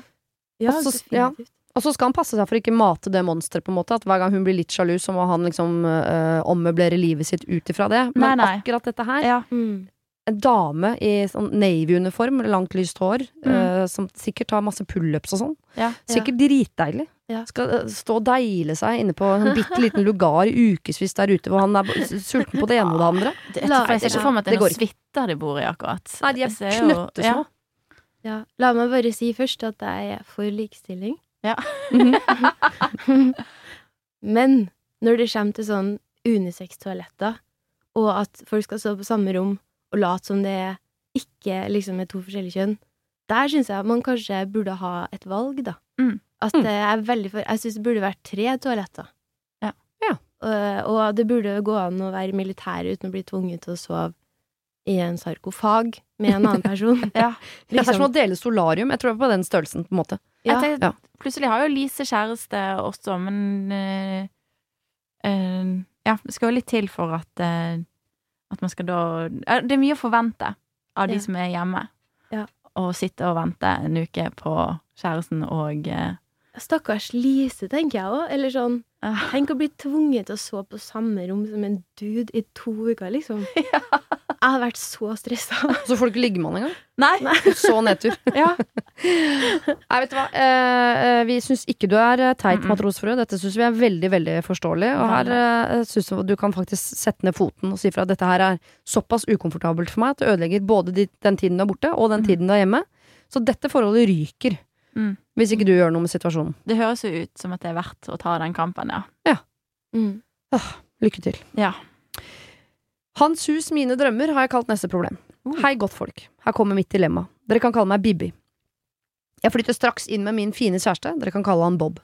ja. definitivt. Og så skal han passe seg for ikke mate det monsteret, på en måte. At hver gang hun blir litt sjalu, så må han liksom øh, ommøblere livet sitt ut ifra det. Men Nei, nei. akkurat dette her Ja. Mm. En dame i sånn Navy-uniform, langt lyst hår, Mm. øh, som sikkert har masse pullups og sånn. Ja. Sikkert dritdeilig. Ja. Skal eh, stå og deile seg inne på en bitte liten lugar i ukevis der ute, hvor han er sulten på det ene og det andre. Det, jeg, La- jeg ser ikke for meg at det er noen suiter de bor i, akkurat. Nei, de er knøttesmå. Ja. La meg bare si først at jeg er for likestilling. Ja. Men når det kommer til sånn unisex-toaletter, og at folk skal stå på samme rom og late som det ikke liksom er to forskjellige kjønn, der syns jeg man kanskje burde ha et valg, da. Mm. At Mm. jeg er veldig for Jeg syns det burde vært tre toaletter. Ja. Ja. Og, og det burde gå an å være militær uten å bli tvunget til å sove i en sarkofag med en annen person. Ja. Det er som Liksom. å dele solarium. Jeg tror det er på den størrelsen, på en måte. Ja. Tenker, Ja. Plutselig har jo Lise kjæreste også, men øh, øh, Ja, det skal jo litt til for at øh, At man skal da eh, Det er mye å forvente av de Ja. som er hjemme. Ja. Å sitte og vente en uke på kjæresten og eh, Stakkars Lise, tenker jeg òg. Eller sånn Tenk å bli tvunget til å sove på samme rom som en dude i to uker, liksom. Jeg hadde vært så stressa. Så får du ikke ligge med han engang. Nei! Så nedtur. Ja. Nei, vet du hva. Eh, eh, vi syns ikke du er eh, teit matrosfrue. Dette syns vi er veldig veldig forståelig. Og her eh, syns jeg du kan faktisk sette ned foten og si fra at dette her er såpass ukomfortabelt for meg at det ødelegger både den tiden du er borte, og den Mm. tiden du er hjemme. Så dette forholdet ryker. Mm. Hvis ikke du gjør noe med situasjonen. Det høres jo ut som at det er verdt å ta den kampen, ja. Mm. Lykke til. Ja. Hans hus, mine drømmer, har jeg kalt neste problem. Uh. Hei, godtfolk. Her kommer mitt dilemma. Dere kan kalle meg Bibi. Jeg flytter straks inn med min fine kjæreste. Dere kan kalle han Bob.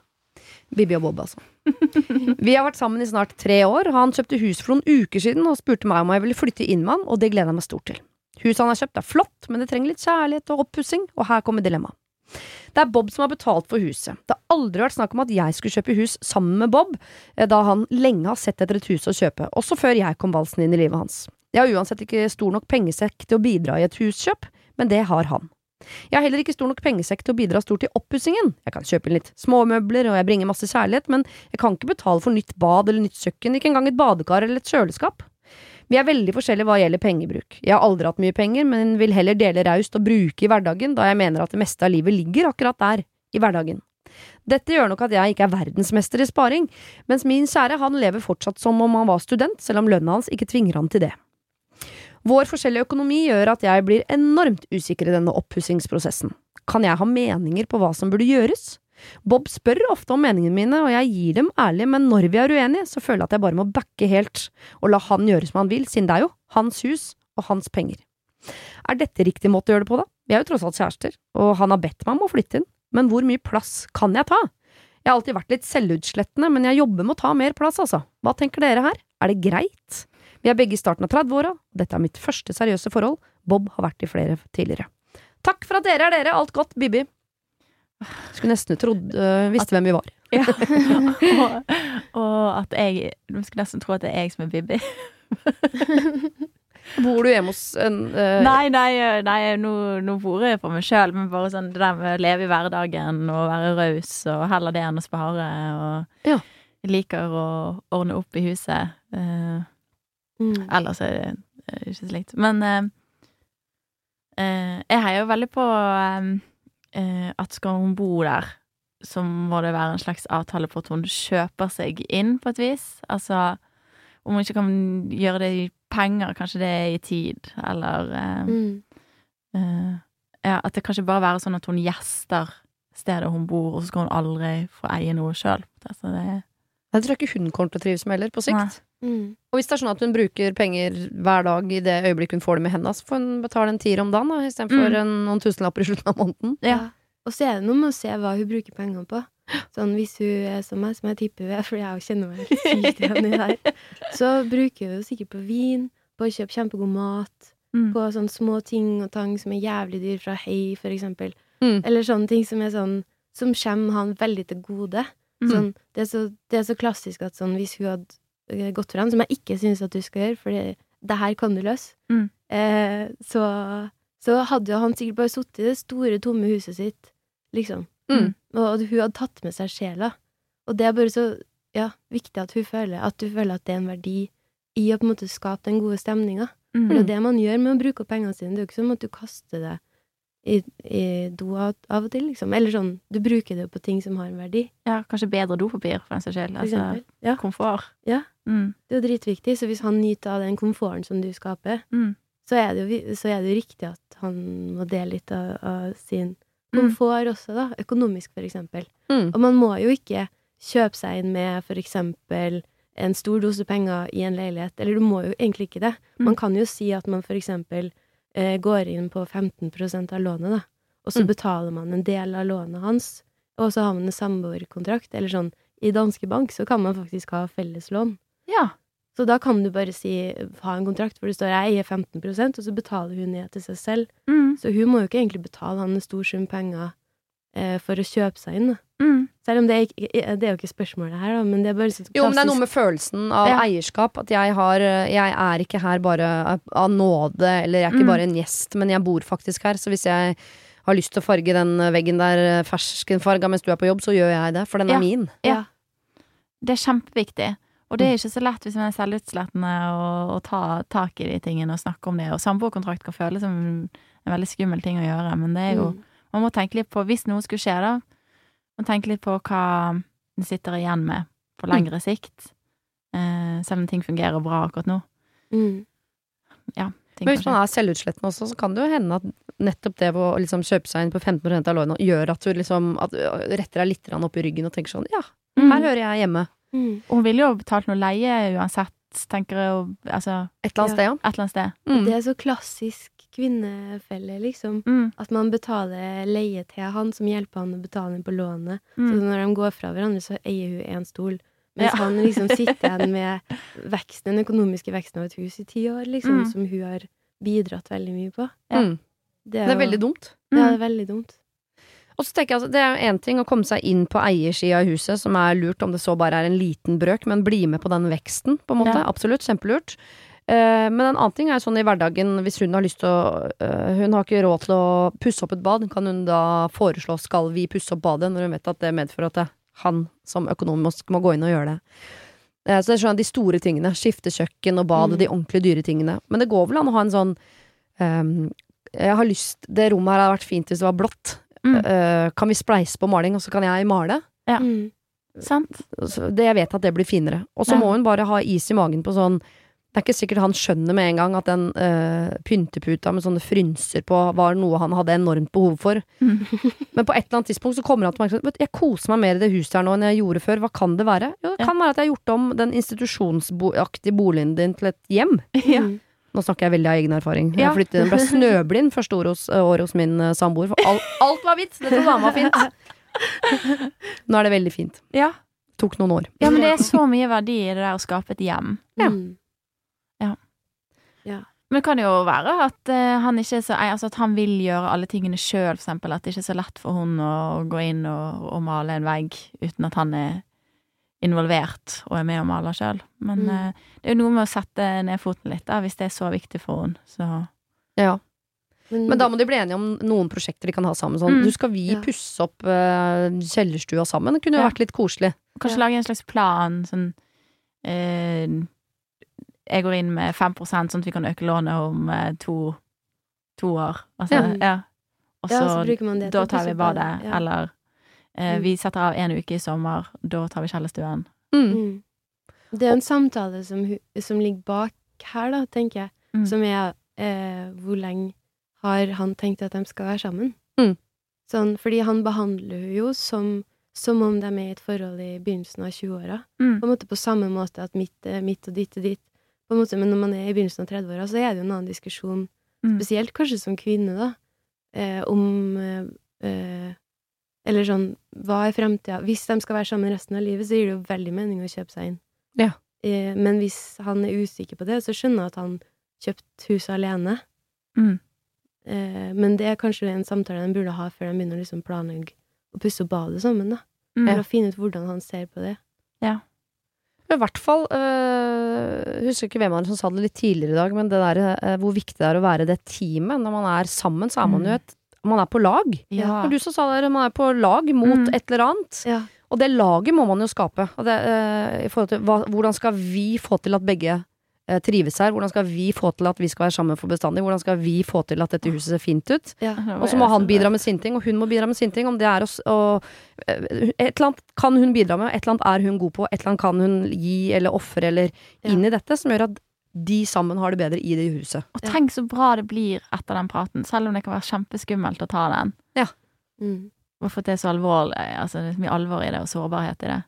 Bibi og Bob, altså. Vi har vært sammen i snart tre år. Han kjøpte hus for noen uker siden og spurte meg om jeg ville flytte inn med han, og det gleder jeg meg stort til. Huset han har kjøpt er flott, men det trenger litt kjærlighet og oppussing, og her kommer dilemmaet. Det er Bob som har betalt for huset. Det har aldri vært snakk om at jeg skulle kjøpe hus sammen med Bob, eh, da han lenge har sett etter et hus å kjøpe, også før jeg kom valsen inn i livet hans. Jeg har uansett ikke stor nok pengesekk til å bidra i et huskjøp, men det har han. Jeg har heller ikke stor nok pengesekk til å bidra stort i oppussingen. Jeg kan kjøpe inn litt småmøbler, og jeg bringer masse kjærlighet, men jeg kan ikke betale for nytt bad eller nytt kjøkken, ikke engang et badekar eller et kjøleskap. Vi er veldig forskjellige hva gjelder pengebruk. Jeg har aldri hatt mye penger, men vil heller dele raust og bruke i hverdagen, da jeg mener at det meste av livet ligger akkurat der, i hverdagen. Dette gjør nok at jeg ikke er verdensmester i sparing, mens min kjære han lever fortsatt som om han var student, selv om lønna hans ikke tvinger han til det. Vår forskjellige økonomi gjør at jeg blir enormt usikker i denne oppussingsprosessen. Kan jeg ha meninger på hva som burde gjøres? Bob spør ofte om meningene mine, og jeg gir dem ærlig, men når vi er uenige, så føler jeg at jeg bare må backe helt og la han gjøre som han vil, siden det er jo hans hus og hans penger. Er dette riktig måte å gjøre det på, da? Vi er jo tross alt kjærester, og han har bedt meg om å flytte inn, men hvor mye plass kan jeg ta? Jeg har alltid vært litt selvutslettende, men jeg jobber med å ta mer plass, altså. Hva tenker dere her? Er det greit? Vi er begge i starten av 30-åra, dette er mitt første seriøse forhold, Bob har vært i flere tidligere. Takk for at dere er dere, alt godt, Bibi. Skulle nesten trodd uh, visste hvem vi var. ja. og, og at jeg Du skulle nesten tro at det er jeg som er Bibi. Bor du hjemme hos en uh, Nei, nei, nei nå, nå bor jeg for meg sjøl, men bare sånn det der med å leve i hverdagen og være raus og heller det enn å spare. Og Ja. liker å ordne opp i huset. Uh, Mm. ellers er det ikke så likt. Men uh, jeg heier jo veldig på eh, eh, at skal hun bo der, så må det være en slags avtale på at hun kjøper seg inn, på et vis. Altså om hun ikke kan gjøre det i penger, kanskje det er i tid, eller eh, Mm. Eh, ja, at det kanskje bare være sånn at hun gjester stedet hun bor, og så skal hun aldri få eie noe sjøl. Altså det Jeg tror ikke hun kommer til å trives med heller, på sikt. Mm. Og hvis det er sånn at hun bruker penger hver dag i det øyeblikket hun får det med henda, så får hun betale en tier om dagen da, istedenfor Mm. en- noen tusenlapper i slutten av måneden. Ja. Og så er det noe med å se hva hun bruker pengene på. Sånn Hvis hun er som meg, som jeg tipper hun er, fordi jeg kjenner meg sykt igjen i det så bruker hun sikkert på vin, på å kjøpe kjempegod mat, Mm. på sånne små ting og tang som er jævlig dyr, fra Hei, for eksempel. Mm. Eller sånne ting som er sånn Som kommer han veldig til gode. Mm. Sånn, det, er så, det er så klassisk at sånn, hvis hun hadde eh, gått for som jeg ikke syns at du skal gjøre, for det, her kan du løse, Mm. eh, så, så hadde han sikkert bare sittet i det store, tomme huset sitt, liksom. Mm. Og hun hadde tatt med seg sjela. Og det er bare så ja, viktig at hun føler at du føler at det er en verdi i å på en måte skape den gode stemninga. Mm. For det er det man gjør med å bruke opp pengene sine. Det er jo ikke sånn at du kaster det i, i do av, av og til, liksom. Eller sånn, du bruker det på ting som har en verdi, Ja, kanskje bedre dopapir, for den saks skyld. Altså. Ja, komfort. Ja. Mm. det er jo dritviktig, så hvis han nyter av den komforten som du skaper, Mm. så er det jo, så er det jo riktig at han må dele litt av, av sin Mm. komfort også, da. Økonomisk, for eksempel. Mm. Og man må jo ikke kjøpe seg inn med for eksempel en stor dose penger i en leilighet. Eller du må jo egentlig ikke det. Mm. Man kan jo si at man for eksempel eh, går inn på 15% av lånet, da. Og så Mm. betaler man en del av lånet hans, og så har man en samboerkontrakt. Eller sånn, i danske bank så kan man faktisk ha felleslån. Ja. Så da kan du bare si, ha en kontrakt hvor det står 'jeg eier 15 og så betaler hun ned til seg selv. Mm. Så hun må jo ikke egentlig betale han en stor sum penger eh, for å kjøpe seg inn. Mm. Selv om det er, ikke, det er jo ikke spørsmålet her, da, men det er bare sånn Jo, men det er noe med følelsen av Ja. eierskap. At jeg har Jeg er ikke her bare av nåde, eller jeg er ikke Mm. bare en gjest, men jeg bor faktisk her. Så hvis jeg har lyst til å farge den veggen der ferskenfarga mens du er på jobb, så gjør jeg det, for den Ja. er min. Ja. Det er kjempeviktig. Og det er ikke så lett hvis man er selvutslettende å, ta tak i de tingene og snakke om det. Og samboerkontrakt kan føles som en veldig skummel ting å gjøre, men det er jo Mm. Man må tenke litt på, hvis noe skulle skje, da, man tenke litt på hva en sitter igjen med på lengre sikt. Eh, selv om ting fungerer bra akkurat nå. Mm. Ting Men hvis man er selvutslettende også, så kan det jo hende at nettopp det å liksom kjøpe seg inn på 15% av lånet gjør at du liksom at retter deg litt opp i ryggen og tenker sånn Ja, her Mm. hører jeg hjemme. Mm. Og hun ville jo betalt noe leie uansett, tenker jeg, og, altså Et eller annet sted, ja. et eller annet sted. Mm. Det er så klassisk kvinnefelle, liksom. Mm. At man betaler leie til han, som hjelper han å betale inn på lånet. Så Mm. når de går fra hverandre, så eier hun én stol. Mens Ja. han liksom sitter igjen med veksten, den økonomiske veksten av et hus i ti år, liksom, Mm. som hun har bidratt veldig mye på. Ja. Mm. Det er jo- veldig dumt. Ja, Mm. det er veldig dumt. Og så tenker jeg altså, Det er én ting å komme seg inn på eiersida av huset, som er lurt om det så bare er en liten brøk, men bli med på den veksten, på en måte. Ja. Absolutt, kjempelurt. Eh, men en annen ting er sånn i hverdagen, hvis hun har lyst til å eh, Hun har ikke råd til å pusse opp et bad, kan hun da foreslå skal vi pusse opp badet, når hun vet at det medfører at det, han som økonomisk må gå inn og gjøre det. Eh, så det er sånn de store tingene. Skifte kjøkken og bad Mm. de ordentlig dyre tingene. Men det går vel an å ha en sånn um, Jeg har lyst Det rommet her hadde vært fint hvis det var blått. Mm. Eh, kan vi spleise på maling, og så kan jeg male? Ja. Mm. Sant? Det, jeg vet at det blir finere. Og så Ja. må hun bare ha is i magen på sånn Det er ikke sikkert han skjønner med en gang at den uh, pynteputa med sånne frynser på var noe han hadde enormt behov for. Mm. Men på et eller annet tidspunkt så kommer han til meg og sier jeg koser meg mer i det huset her nå enn jeg gjorde før. Hva kan det være? Jo, det Ja. kan være at jeg har gjort om den institusjonsaktige boligen din til et hjem. Ja. Mm. Nå snakker jeg veldig av egen erfaring. Ja. Jeg flyttet, ble snøblind første år hos, år hos min eh, samboer. For alt, alt var hvitt! Dette var var fint. Nå er det veldig fint. Ja. Tok noen år. ja, men det er så mye verdi i det der å skape et hjem. Ja. Mm. Men det kan jo være at eh, han ikke er så altså at han vil gjøre alle tingene sjøl, for eksempel. At det ikke er så lett for hun å gå inn og, og male en vegg uten at han er involvert og er med og maler sjøl. Men Mm. uh, det er jo noe med å sette ned foten litt, da, hvis det er så viktig for henne. Så Ja. Men, Men da må de bli enige om noen prosjekter de kan ha sammen. Sånn, Mm. du skal vi Ja. pusse opp uh, kjellerstua sammen? Det kunne jo Ja. vært litt koselig. kanskje Ja. lage en slags plan. Sånn uh, Jeg går inn med 5% sånn at vi kan øke lånet om uh, to, to år. Altså, Ja. ja. Og ja, så så bruker man det da tar vi badet. Eller Mm. vi setter av en uke i sommer, da tar vi kjellerstuen. Mm. Mm. Det er en samtale som, som ligger bak her, da, tenker jeg. Mm. Som er eh, hvor lenge har han tenkt at de skal være sammen? Mm. Sånn, fordi han behandler henne jo som, som om de er i et forhold i begynnelsen av 20-åra. Mm. På en måte på samme måte at mitt er mitt og ditt er ditt. På en måte, men når man er i begynnelsen av 30-åra, så er det jo en annen diskusjon, Mm. spesielt kanskje som kvinne, da, eh, om eh, eh, Eller sånn, hva er framtida? Hvis de skal være sammen resten av livet, så gir det jo veldig mening å kjøpe seg inn. Ja. Eh, men hvis han er usikker på det, så skjønner jeg at han kjøpte huset alene. Mm. Eh, men det er kanskje en samtale de burde ha før de begynner å liksom planlegge å pusse opp badet sammen, da. Mm. For å finne ut hvordan han ser på det. I hvert fall øh, Husker ikke hvem av dere som sa det litt tidligere i dag, men det der, øh, hvor viktig det er å være det teamet. Når man er sammen, så er man jo Mm. et Man er på lag. Ja. Og du som sa det, man er på lag mot Mm. et eller annet. Ja. Og det laget må man jo skape. Og det, uh, i forhold til hva, hvordan skal vi få til at begge uh, trives her? Hvordan skal vi få til at vi skal være sammen for bestandig? Hvordan skal vi få til at dette huset ser fint ut? Ja. Og så må han bidra med sin ting, og hun må bidra med sin ting. Om det er å å eh, Et eller annet kan hun bidra med, et eller annet er hun god på, et eller annet kan hun gi eller ofre eller Ja. inn i dette, som gjør at de sammen har det bedre i det huset. Og tenk så bra det blir etter den praten, selv om det kan være kjempeskummelt å ta den. Mm. Hvorfor det er så alvorlig, altså det er så mye alvor i det, og sårbarhet i det.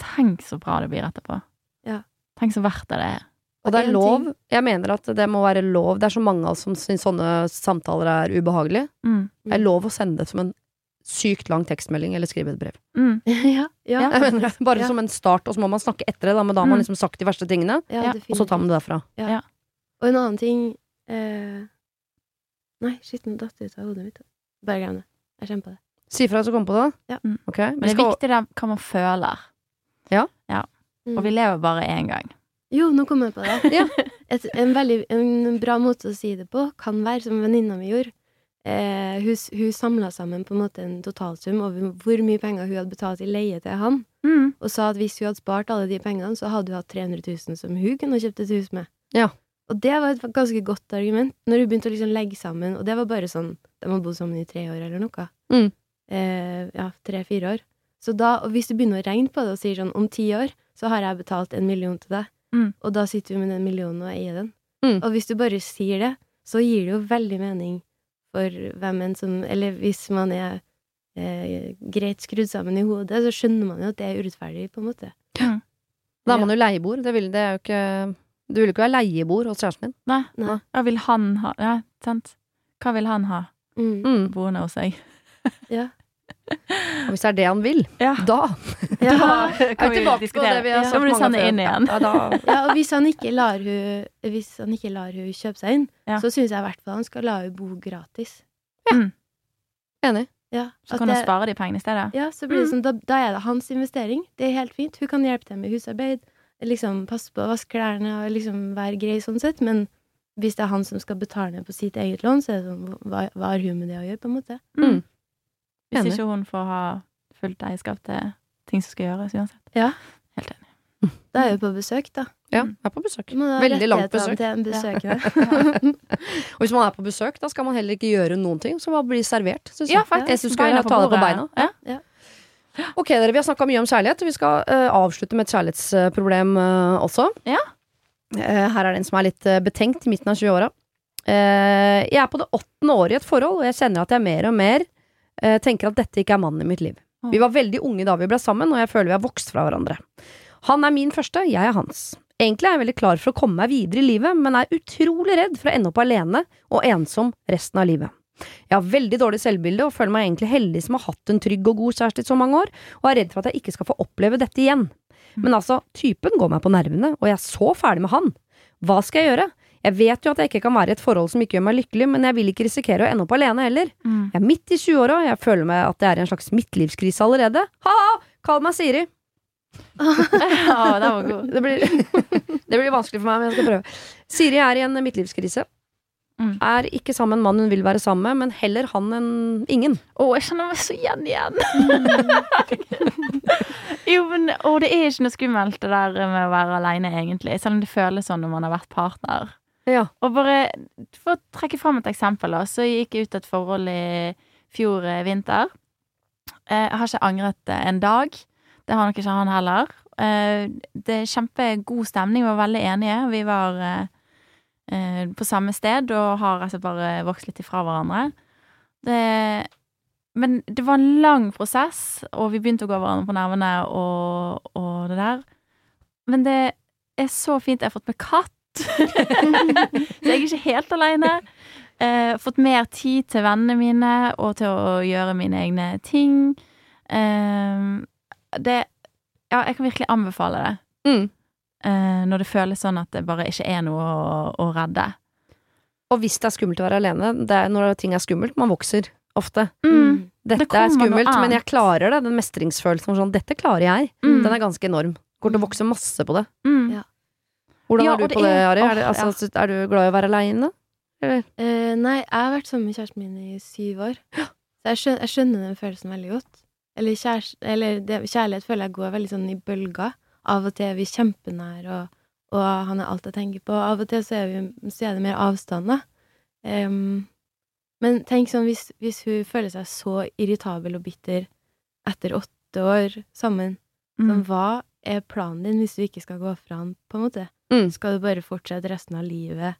Tenk så bra det blir etterpå. Ja. Tenk så verdt det det er. Og det er lov. Jeg mener at det må være lov. Det er så mange av oss som syns sånne samtaler er ubehagelige. Mm. Det er lov å sende det som en sykt lang tekstmelding eller skrive et brev. Mm. ja, ja, Jeg mener Bare Ja. som en start, og så må man snakke etter det, da, men da har man Mm. liksom sagt de verste tingene, ja, Ja, og så tar man det derfra. Og en annen ting eh... Nei, shit, nå datt det ut av hodet mitt. Bare glem det. Jeg kjenner på det. Si fra hvis du kommer på det. Ja. Mm. Ok, Men det er viktig det hva man føler. Mm. Og vi lever bare én gang. Jo, nå kom jeg på det. Ja. Et, en veldig en bra måte å si det på kan være, som venninna mi gjorde. Eh, hun hun samla sammen på en måte en totalsum over hvor mye penger hun hadde betalt i leie til han, Mm. og sa at hvis hun hadde spart alle de pengene, så hadde hun hatt 300 000 som hun kunne kjøpt et hus med. Ja. Og det var et ganske godt argument, når hun begynte å liksom legge sammen, og det var bare sånn De har bodd sammen i tre år eller noe. Mm. Eh, ja, tre-fire år. Så da, og hvis du begynner å regne på det og sier sånn om ti år, så har jeg betalt en million til deg, Mm. og da sitter vi med den millionen og eier den. Mm. Og hvis du bare sier det, så gir det jo veldig mening for hvem enn som Eller hvis man er eh, greit skrudd sammen i hodet, så skjønner man jo at det er urettferdig, på en måte. Da er man jo leieboer. Det, vil, det er jo ikke Du vil jo ikke være leieboer hos kjæresten din. Nei. Nei. Hva vil han ha? Ja, sant. Hva vil han ha Mm. Mm. boende hos seg? Ja. Og hvis det er det han vil, Ja. da Ja. Da er vi tilbake på det vi har sagt mange ganger. Ja, og hvis han ikke lar hun Hvis han ikke lar hun kjøpe seg inn, så syns jeg i hvert fall han skal la hun bo gratis. Ja, Enig. Ja, Så kan hun spare de pengene i stedet. Ja, så blir det sånn, da, da er det hans investering. Det er helt fint. Hun kan hjelpe til med husarbeid, liksom passe på å vaske klærne og liksom være grei sånn sett, men hvis det er han som skal betale ned på sitt eget lån, så er det sånn, hva, hva har hun med det å gjøre, på en måte? Mm. Hvis Enig. ikke hun får ha fullt eierskap til ting som skal gjøres uansett. Ja. Helt enig. Da er hun på besøk, da. Ja, jeg er på besøk. Veldig langt besøk. til en besøkende. Og hvis man er på besøk, da skal man heller ikke gjøre noen ting. Så bare bli servert, syns jeg. Ja, faktisk. Jeg synes skal Beina ta det på beina. Ja. Ok, dere, vi har snakka mye om kjærlighet. Vi skal uh, avslutte med et kjærlighetsproblem uh, også. Ja. Uh, her er det en som er litt betenkt i midten av 20-åra. Eh, jeg er på det åttende året i et forhold, og jeg kjenner at jeg mer og mer tenker at dette ikke er mannen i mitt liv. Vi var veldig unge da vi ble sammen, og jeg føler vi har vokst fra hverandre. Han er min første, jeg er hans. Egentlig er jeg veldig klar for å komme meg videre i livet, men er utrolig redd for å ende opp alene og ensom resten av livet. Jeg har veldig dårlig selvbilde og føler meg egentlig heldig som har hatt en trygg og god kjæreste i så mange år, og er redd for at jeg ikke skal få oppleve dette igjen. Men altså, typen går meg på nervene, og jeg er så ferdig med han. Hva skal jeg gjøre? Jeg vet jo at jeg ikke kan være i et forhold som ikke gjør meg lykkelig, men jeg vil ikke risikere å ende opp alene heller. Mm. Jeg er midt i 20-åra, og jeg føler meg at jeg er i en slags midtlivskrise allerede. Ha-ha! Kall meg Siri. Ja, det, var god. Det blir, det blir vanskelig for meg, men jeg skal prøve. Siri er i en midtlivskrise. Mm. Er ikke sammen med en mann hun vil være sammen med, men heller han enn ingen. Å, jeg kjenner meg så igjen igjen. jo, men å, det er ikke noe skummelt det der med å være aleine, egentlig. Selv om det føles sånn når man har vært partner. Ja. Og bare for å trekke fram et eksempel, da, så gikk jeg ut et forhold i fjor eh, vinter. Eh, Jeg har ikke angret eh, en dag. Det har nok ikke han heller. Det er kjempegod stemning, vi var veldig enige. Vi var på samme sted og har altså bare vokst litt ifra hverandre. Det, men det var en lang prosess, og vi begynte å gå hverandre på nervene og, og det der. Men det er så fint jeg har fått med katt. så jeg er ikke helt aleine. Eh, fått mer tid til vennene mine og til å gjøre mine egne ting. Eh, det Ja, jeg kan virkelig anbefale det. Mm. Eh, når det føles sånn at det bare ikke er noe å, å redde. Og hvis det er skummelt å være alene, det er når ting er skummelt, man vokser ofte. Mm. Dette det er skummelt, men jeg klarer det. Den mestringsfølelsen sånn, dette klarer jeg. Mm. Den er ganske enorm. Går til å vokse masse på det. Mm. Ja. Hvordan Ja, er du på det, Ari? Er, det, altså, er du glad i å være aleine? Eller? Eh, nei, jeg har vært sammen med kjæresten min i syv år. Så jeg skjønner, jeg skjønner den følelsen veldig godt. Eller, kjærest, eller det, kjærlighet føler jeg går veldig sånn i bølger. Av og til er vi kjempenær og, og han er alt jeg tenker på. Av og til så er, vi, så er det mer avstand, da. Um, men tenk sånn, hvis, hvis hun føler seg så irritabel og bitter etter åtte år sammen, sånn, Mm. hva er planen din hvis du ikke skal gå fra han, på en måte? Mm. Skal du bare fortsette resten av livet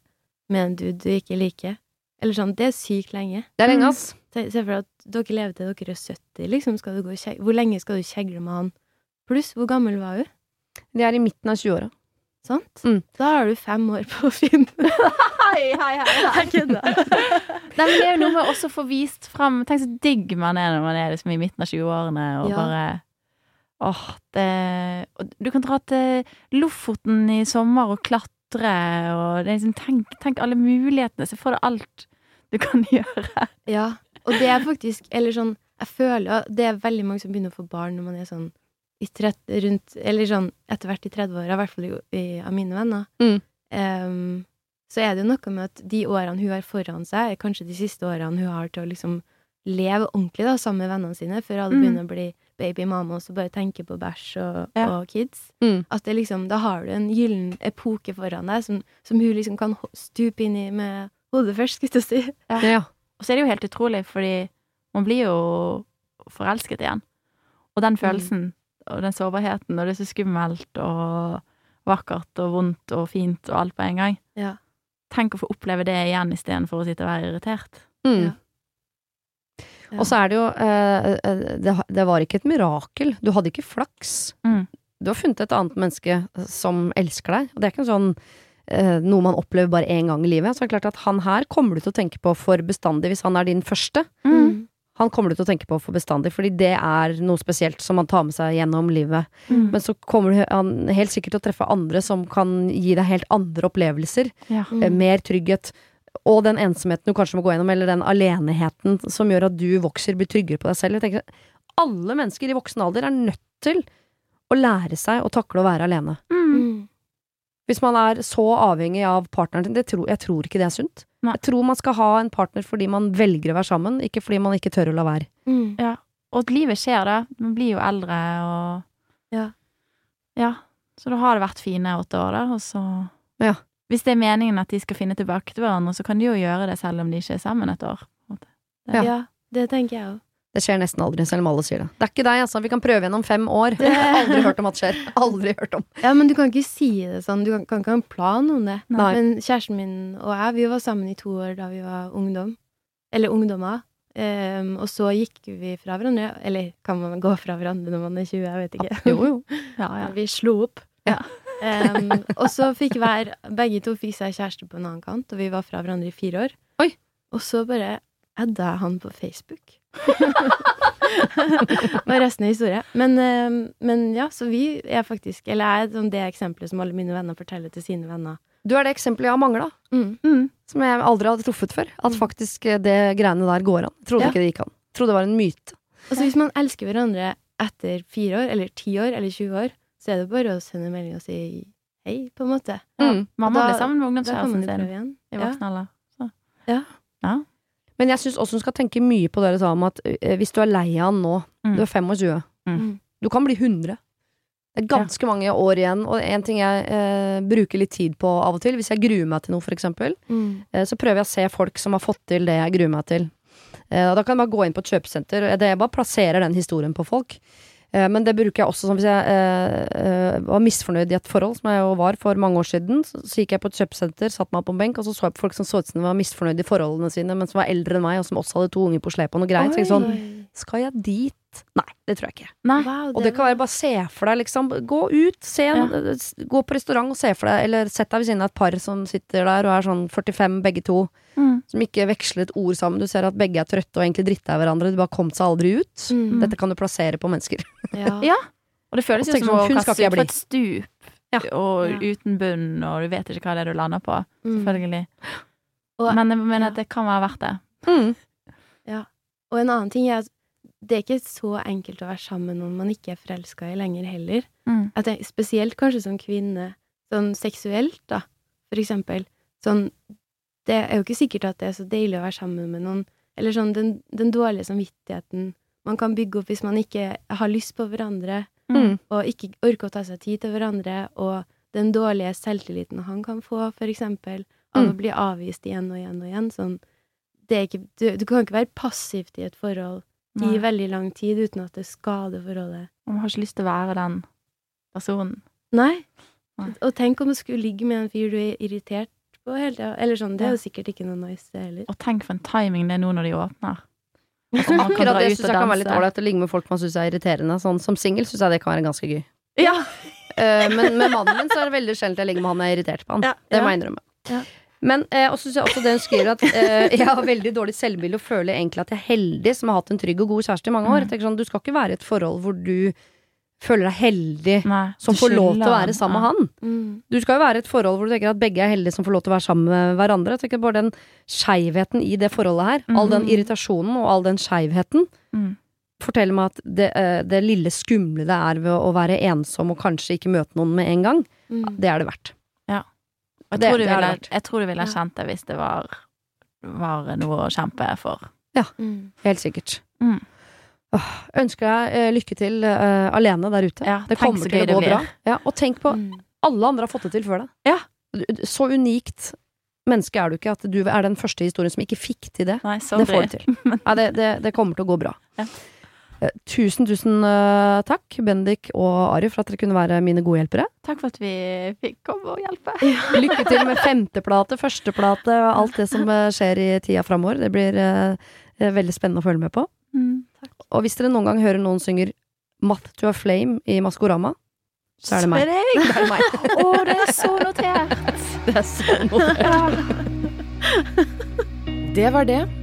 med en dude du ikke liker? Eller sånn, det er sykt lenge. Det er lenge, Mm. ass. Se se for deg at dere lever til dere er 70, liksom. Skal du gå Hvor lenge skal du kjegle med han? Pluss, hvor gammel var hun? Det er i midten av 20-åra. Sant? Mm. Da har du fem år på å finne Hei, hei, hei. Jeg kødder. Det er jo noe med også å få vist fram Tenk så digg man er når man er liksom i midten av 20-årene og Ja. bare Åh, det Du kan dra til Lofoten i sommer og klatre og det liksom, tenk, tenk alle mulighetene. Se for deg alt du kan gjøre. Ja, og det er faktisk Eller sånn, jeg føler Det er veldig mange som begynner å få barn når man er sånn i trett, rundt Eller sånn etter hvert i 30-åra, i hvert fall av mine venner. Mm. Um, så er det jo noe med at de årene hun har foran seg, er kanskje de siste årene hun har til å liksom leve ordentlig da, sammen med vennene sine, før alle Mm. begynner å bli babymamma og bare tenke på bæsj og, Ja. og kids. Mm. At det liksom, da har du en gyllen epoke foran deg som, som hun liksom kan stupe inn i med hodet først, skulle jeg si. Ja. Og så er det jo helt utrolig, fordi man blir jo forelsket igjen. Og den følelsen og den sårbarheten, og det er så skummelt og vakkert og vondt og fint og alt på en gang. Ja. Tenk å få oppleve det igjen istedenfor å sitte og være irritert. Mm. Ja. Og så er det jo eh, eh, det, det var ikke et mirakel. Du hadde ikke flaks. Mm. Du har funnet et annet menneske som elsker deg. Og det er ikke sånn eh, noe man opplever bare én gang i livet. Så det er klart at han her kommer du til å tenke på for bestandig hvis han er din første. Mm. Han kommer du til å tenke på for bestandig, fordi det er noe spesielt som man tar med seg gjennom livet. Mm. Men så kommer han helt sikkert til å treffe andre som kan gi deg helt andre opplevelser. Ja. Eh, Mer trygghet. Og den ensomheten du kanskje må gå gjennom, eller den aleneheten som gjør at du vokser, blir tryggere på deg selv. Jeg tenker, alle mennesker i voksen alder er nødt til å lære seg å takle å være alene. Mm. Mm. Hvis man er så avhengig av partneren sin, tror, jeg tror ikke det er sunt. Nei. Jeg tror man skal ha en partner fordi man velger å være sammen, ikke fordi man ikke tør å la være. Mm. Og at livet skjer, da. Man blir jo eldre og Ja. Ja. Så da har det vært fine åtte år, da, og så Ja. Hvis det er meningen at de skal finne tilbake til hverandre, så kan de jo gjøre det selv om de ikke er sammen et år. Det. Ja. Ja. det tenker jeg òg. Det skjer nesten aldri, selv om alle sier det. Det er ikke deg, altså. Vi kan prøve gjennom fem år. Det har aldri hørt om at skjer. Aldri hørt om. Ja, men du kan ikke si det sånn. Du kan, kan ikke ha en plan om det. Nei. Men kjæresten min og jeg, vi var sammen i to år da vi var ungdom. Eller ungdommer. Um, og så gikk vi fra hverandre. Eller kan man gå fra hverandre når man er 20? Jeg vet ikke. Jo, jo. Ja, ja. Vi slo opp. Ja. Ehm, og så fikk hver Begge to fikk seg kjæreste på en annen kant, og vi var fra hverandre i fire år. Oi. Og så bare adda jeg han på Facebook. Og resten er historie. Men, um, men ja, så vi er faktisk Eller jeg er sånn det eksempelet som alle mine venner forteller til sine venner. Du er det eksempelet jeg har mangla, Mm. Mm. som jeg aldri hadde truffet før. At faktisk eh, det greiene der går an. Trodde Ja. ikke det gikk an. Trodde det var en myte. Altså Hvis man elsker hverandre etter fire år, eller ti år, eller 20 år, så er det bare å sende melding og si hei, på en måte. Mm. Mamma ble sammen med ungdomskjæresten sin i voksen alder. Ja. Ja. Ja. Men jeg syns også hun skal tenke mye på det du sa om at eh, hvis du er lei av han nå, Mm. du er 25, Mm. du kan bli 100. Det er ganske mange år igjen, og en ting jeg eh, bruker litt tid på av og til, hvis jeg gruer meg til noe, for eksempel, Mm. eh, så prøver jeg å se folk som har fått til det jeg gruer meg til. Eh, og da kan jeg bare gå inn på et kjøpesenter, og jeg bare plasserer den historien på folk. Eh, men det bruker jeg også sånn hvis jeg eh, eh, var misfornøyd i et forhold, som jeg jo var for mange år siden. Så, gikk jeg på et kjøpesenter, satte meg på en benk, og så så jeg på folk som så ut som de var misfornøyd i forholdene sine, men som var eldre enn meg, og som også hadde to unger på slep og noe greit. Så jeg sånn, skal jeg dit? Nei, det tror jeg ikke. Nei. Wow, Og det kan være bare se for deg, liksom. Gå ut, se en, ja. gå på restaurant og se for deg, eller sett deg ved siden av et par som sitter der og er sånn 45 begge to, Mm. som ikke veksler et ord sammen. Du ser at begge er trøtte og egentlig dritter av hverandre, de bare kom seg aldri ut. Mm. Dette kan du plassere på mennesker. Ja. Ja. Og det føles Og jo som å kaste ut på et stup, Ja. og Ja. uten bunn, og du vet ikke hva det er du lander på. Mm. Selvfølgelig. Og- Men jeg mener ja. at det kan være verdt det. Mm. Og en annen ting er at det er ikke så enkelt å være sammen med noen man ikke er forelska i lenger heller. Mm. Jeg spesielt kanskje som kvinne, sånn seksuelt, da, for eksempel. Sånn, det er jo ikke sikkert at det er så deilig å være sammen med noen. Eller sånn den, den dårlige samvittigheten man kan bygge opp hvis man ikke har lyst på hverandre, Mm. og ikke orker å ta seg tid til hverandre, og den dårlige selvtilliten han kan få, for eksempel, av Mm. å bli avvist igjen og igjen og igjen. Sånn, det er ikke, du, du kan ikke være passivt i et forhold i Nei. veldig lang tid uten at det skader forholdet. Man har ikke lyst til å være den personen. Nei. Nei. Og tenk om du skulle ligge med en fyr du er irritert på hele tida. Eller sånn, det er jo sikkert ikke noe nice, det heller. Og tenk for en timing det er nå når de åpner. Altså, man kan Akkurat dra det ut syns og jeg kan være litt ålreit å ligge med folk man syns er irriterende. Sånn, som singel syns jeg det kan være ganske gøy. Ja. uh, men med mannen min så er det veldig sjelden jeg ligger med han jeg er irritert på han. Ja, Det må jeg innrømme. Ja. Men eh, og så syns jeg også det hun skriver, at eh, jeg har veldig dårlig selvbilde og føler egentlig at jeg er heldig som har hatt en trygg og god kjæreste i mange år. Mm. Jeg sånn, Du skal ikke være i et forhold hvor du føler deg heldig Nei, som får lov til å være sammen med han. Mm. Du skal jo være i et forhold hvor du tenker at begge er heldige som får lov til å være sammen med hverandre. Jeg tenker bare den skeivheten i det forholdet her, all den Mhm. irritasjonen og all den skeivheten, Mm. forteller meg at det, eh, det lille skumle det er ved å være ensom og kanskje ikke møte noen med en gang, Mm. det er det verdt. Jeg Det- tror, du det det ville, jeg tror du ville kjent det hvis det var, var noe å kjempe for. Mm. Helt sikkert. Mm. Åh, ønsker deg eh, lykke til eh, alene der ute. Ja, det kommer til å gå bra. Ja, og tenk på Mm. alle andre har fått det til før deg. Ja. Så unikt menneske er du ikke at du er den første i historien som ikke fikk til det. Nei. Det får du til. Nei, det, det, det kommer til å gå bra. Eh, Tusen, tusen eh, takk, Bendik og Ari, for at dere kunne være mine gode hjelpere. Takk for at vi fikk komme og hjelpe. Lykke til med femteplate, førsteplate og alt det som eh, skjer i tida framover. Det blir veldig spennende å følge med på. Mm. Og hvis dere noen gang hører noen synger Math to a Flame i Maskorama, så er det meg. Det er meg. Å, det er så notert! Det er sånn. Det var det.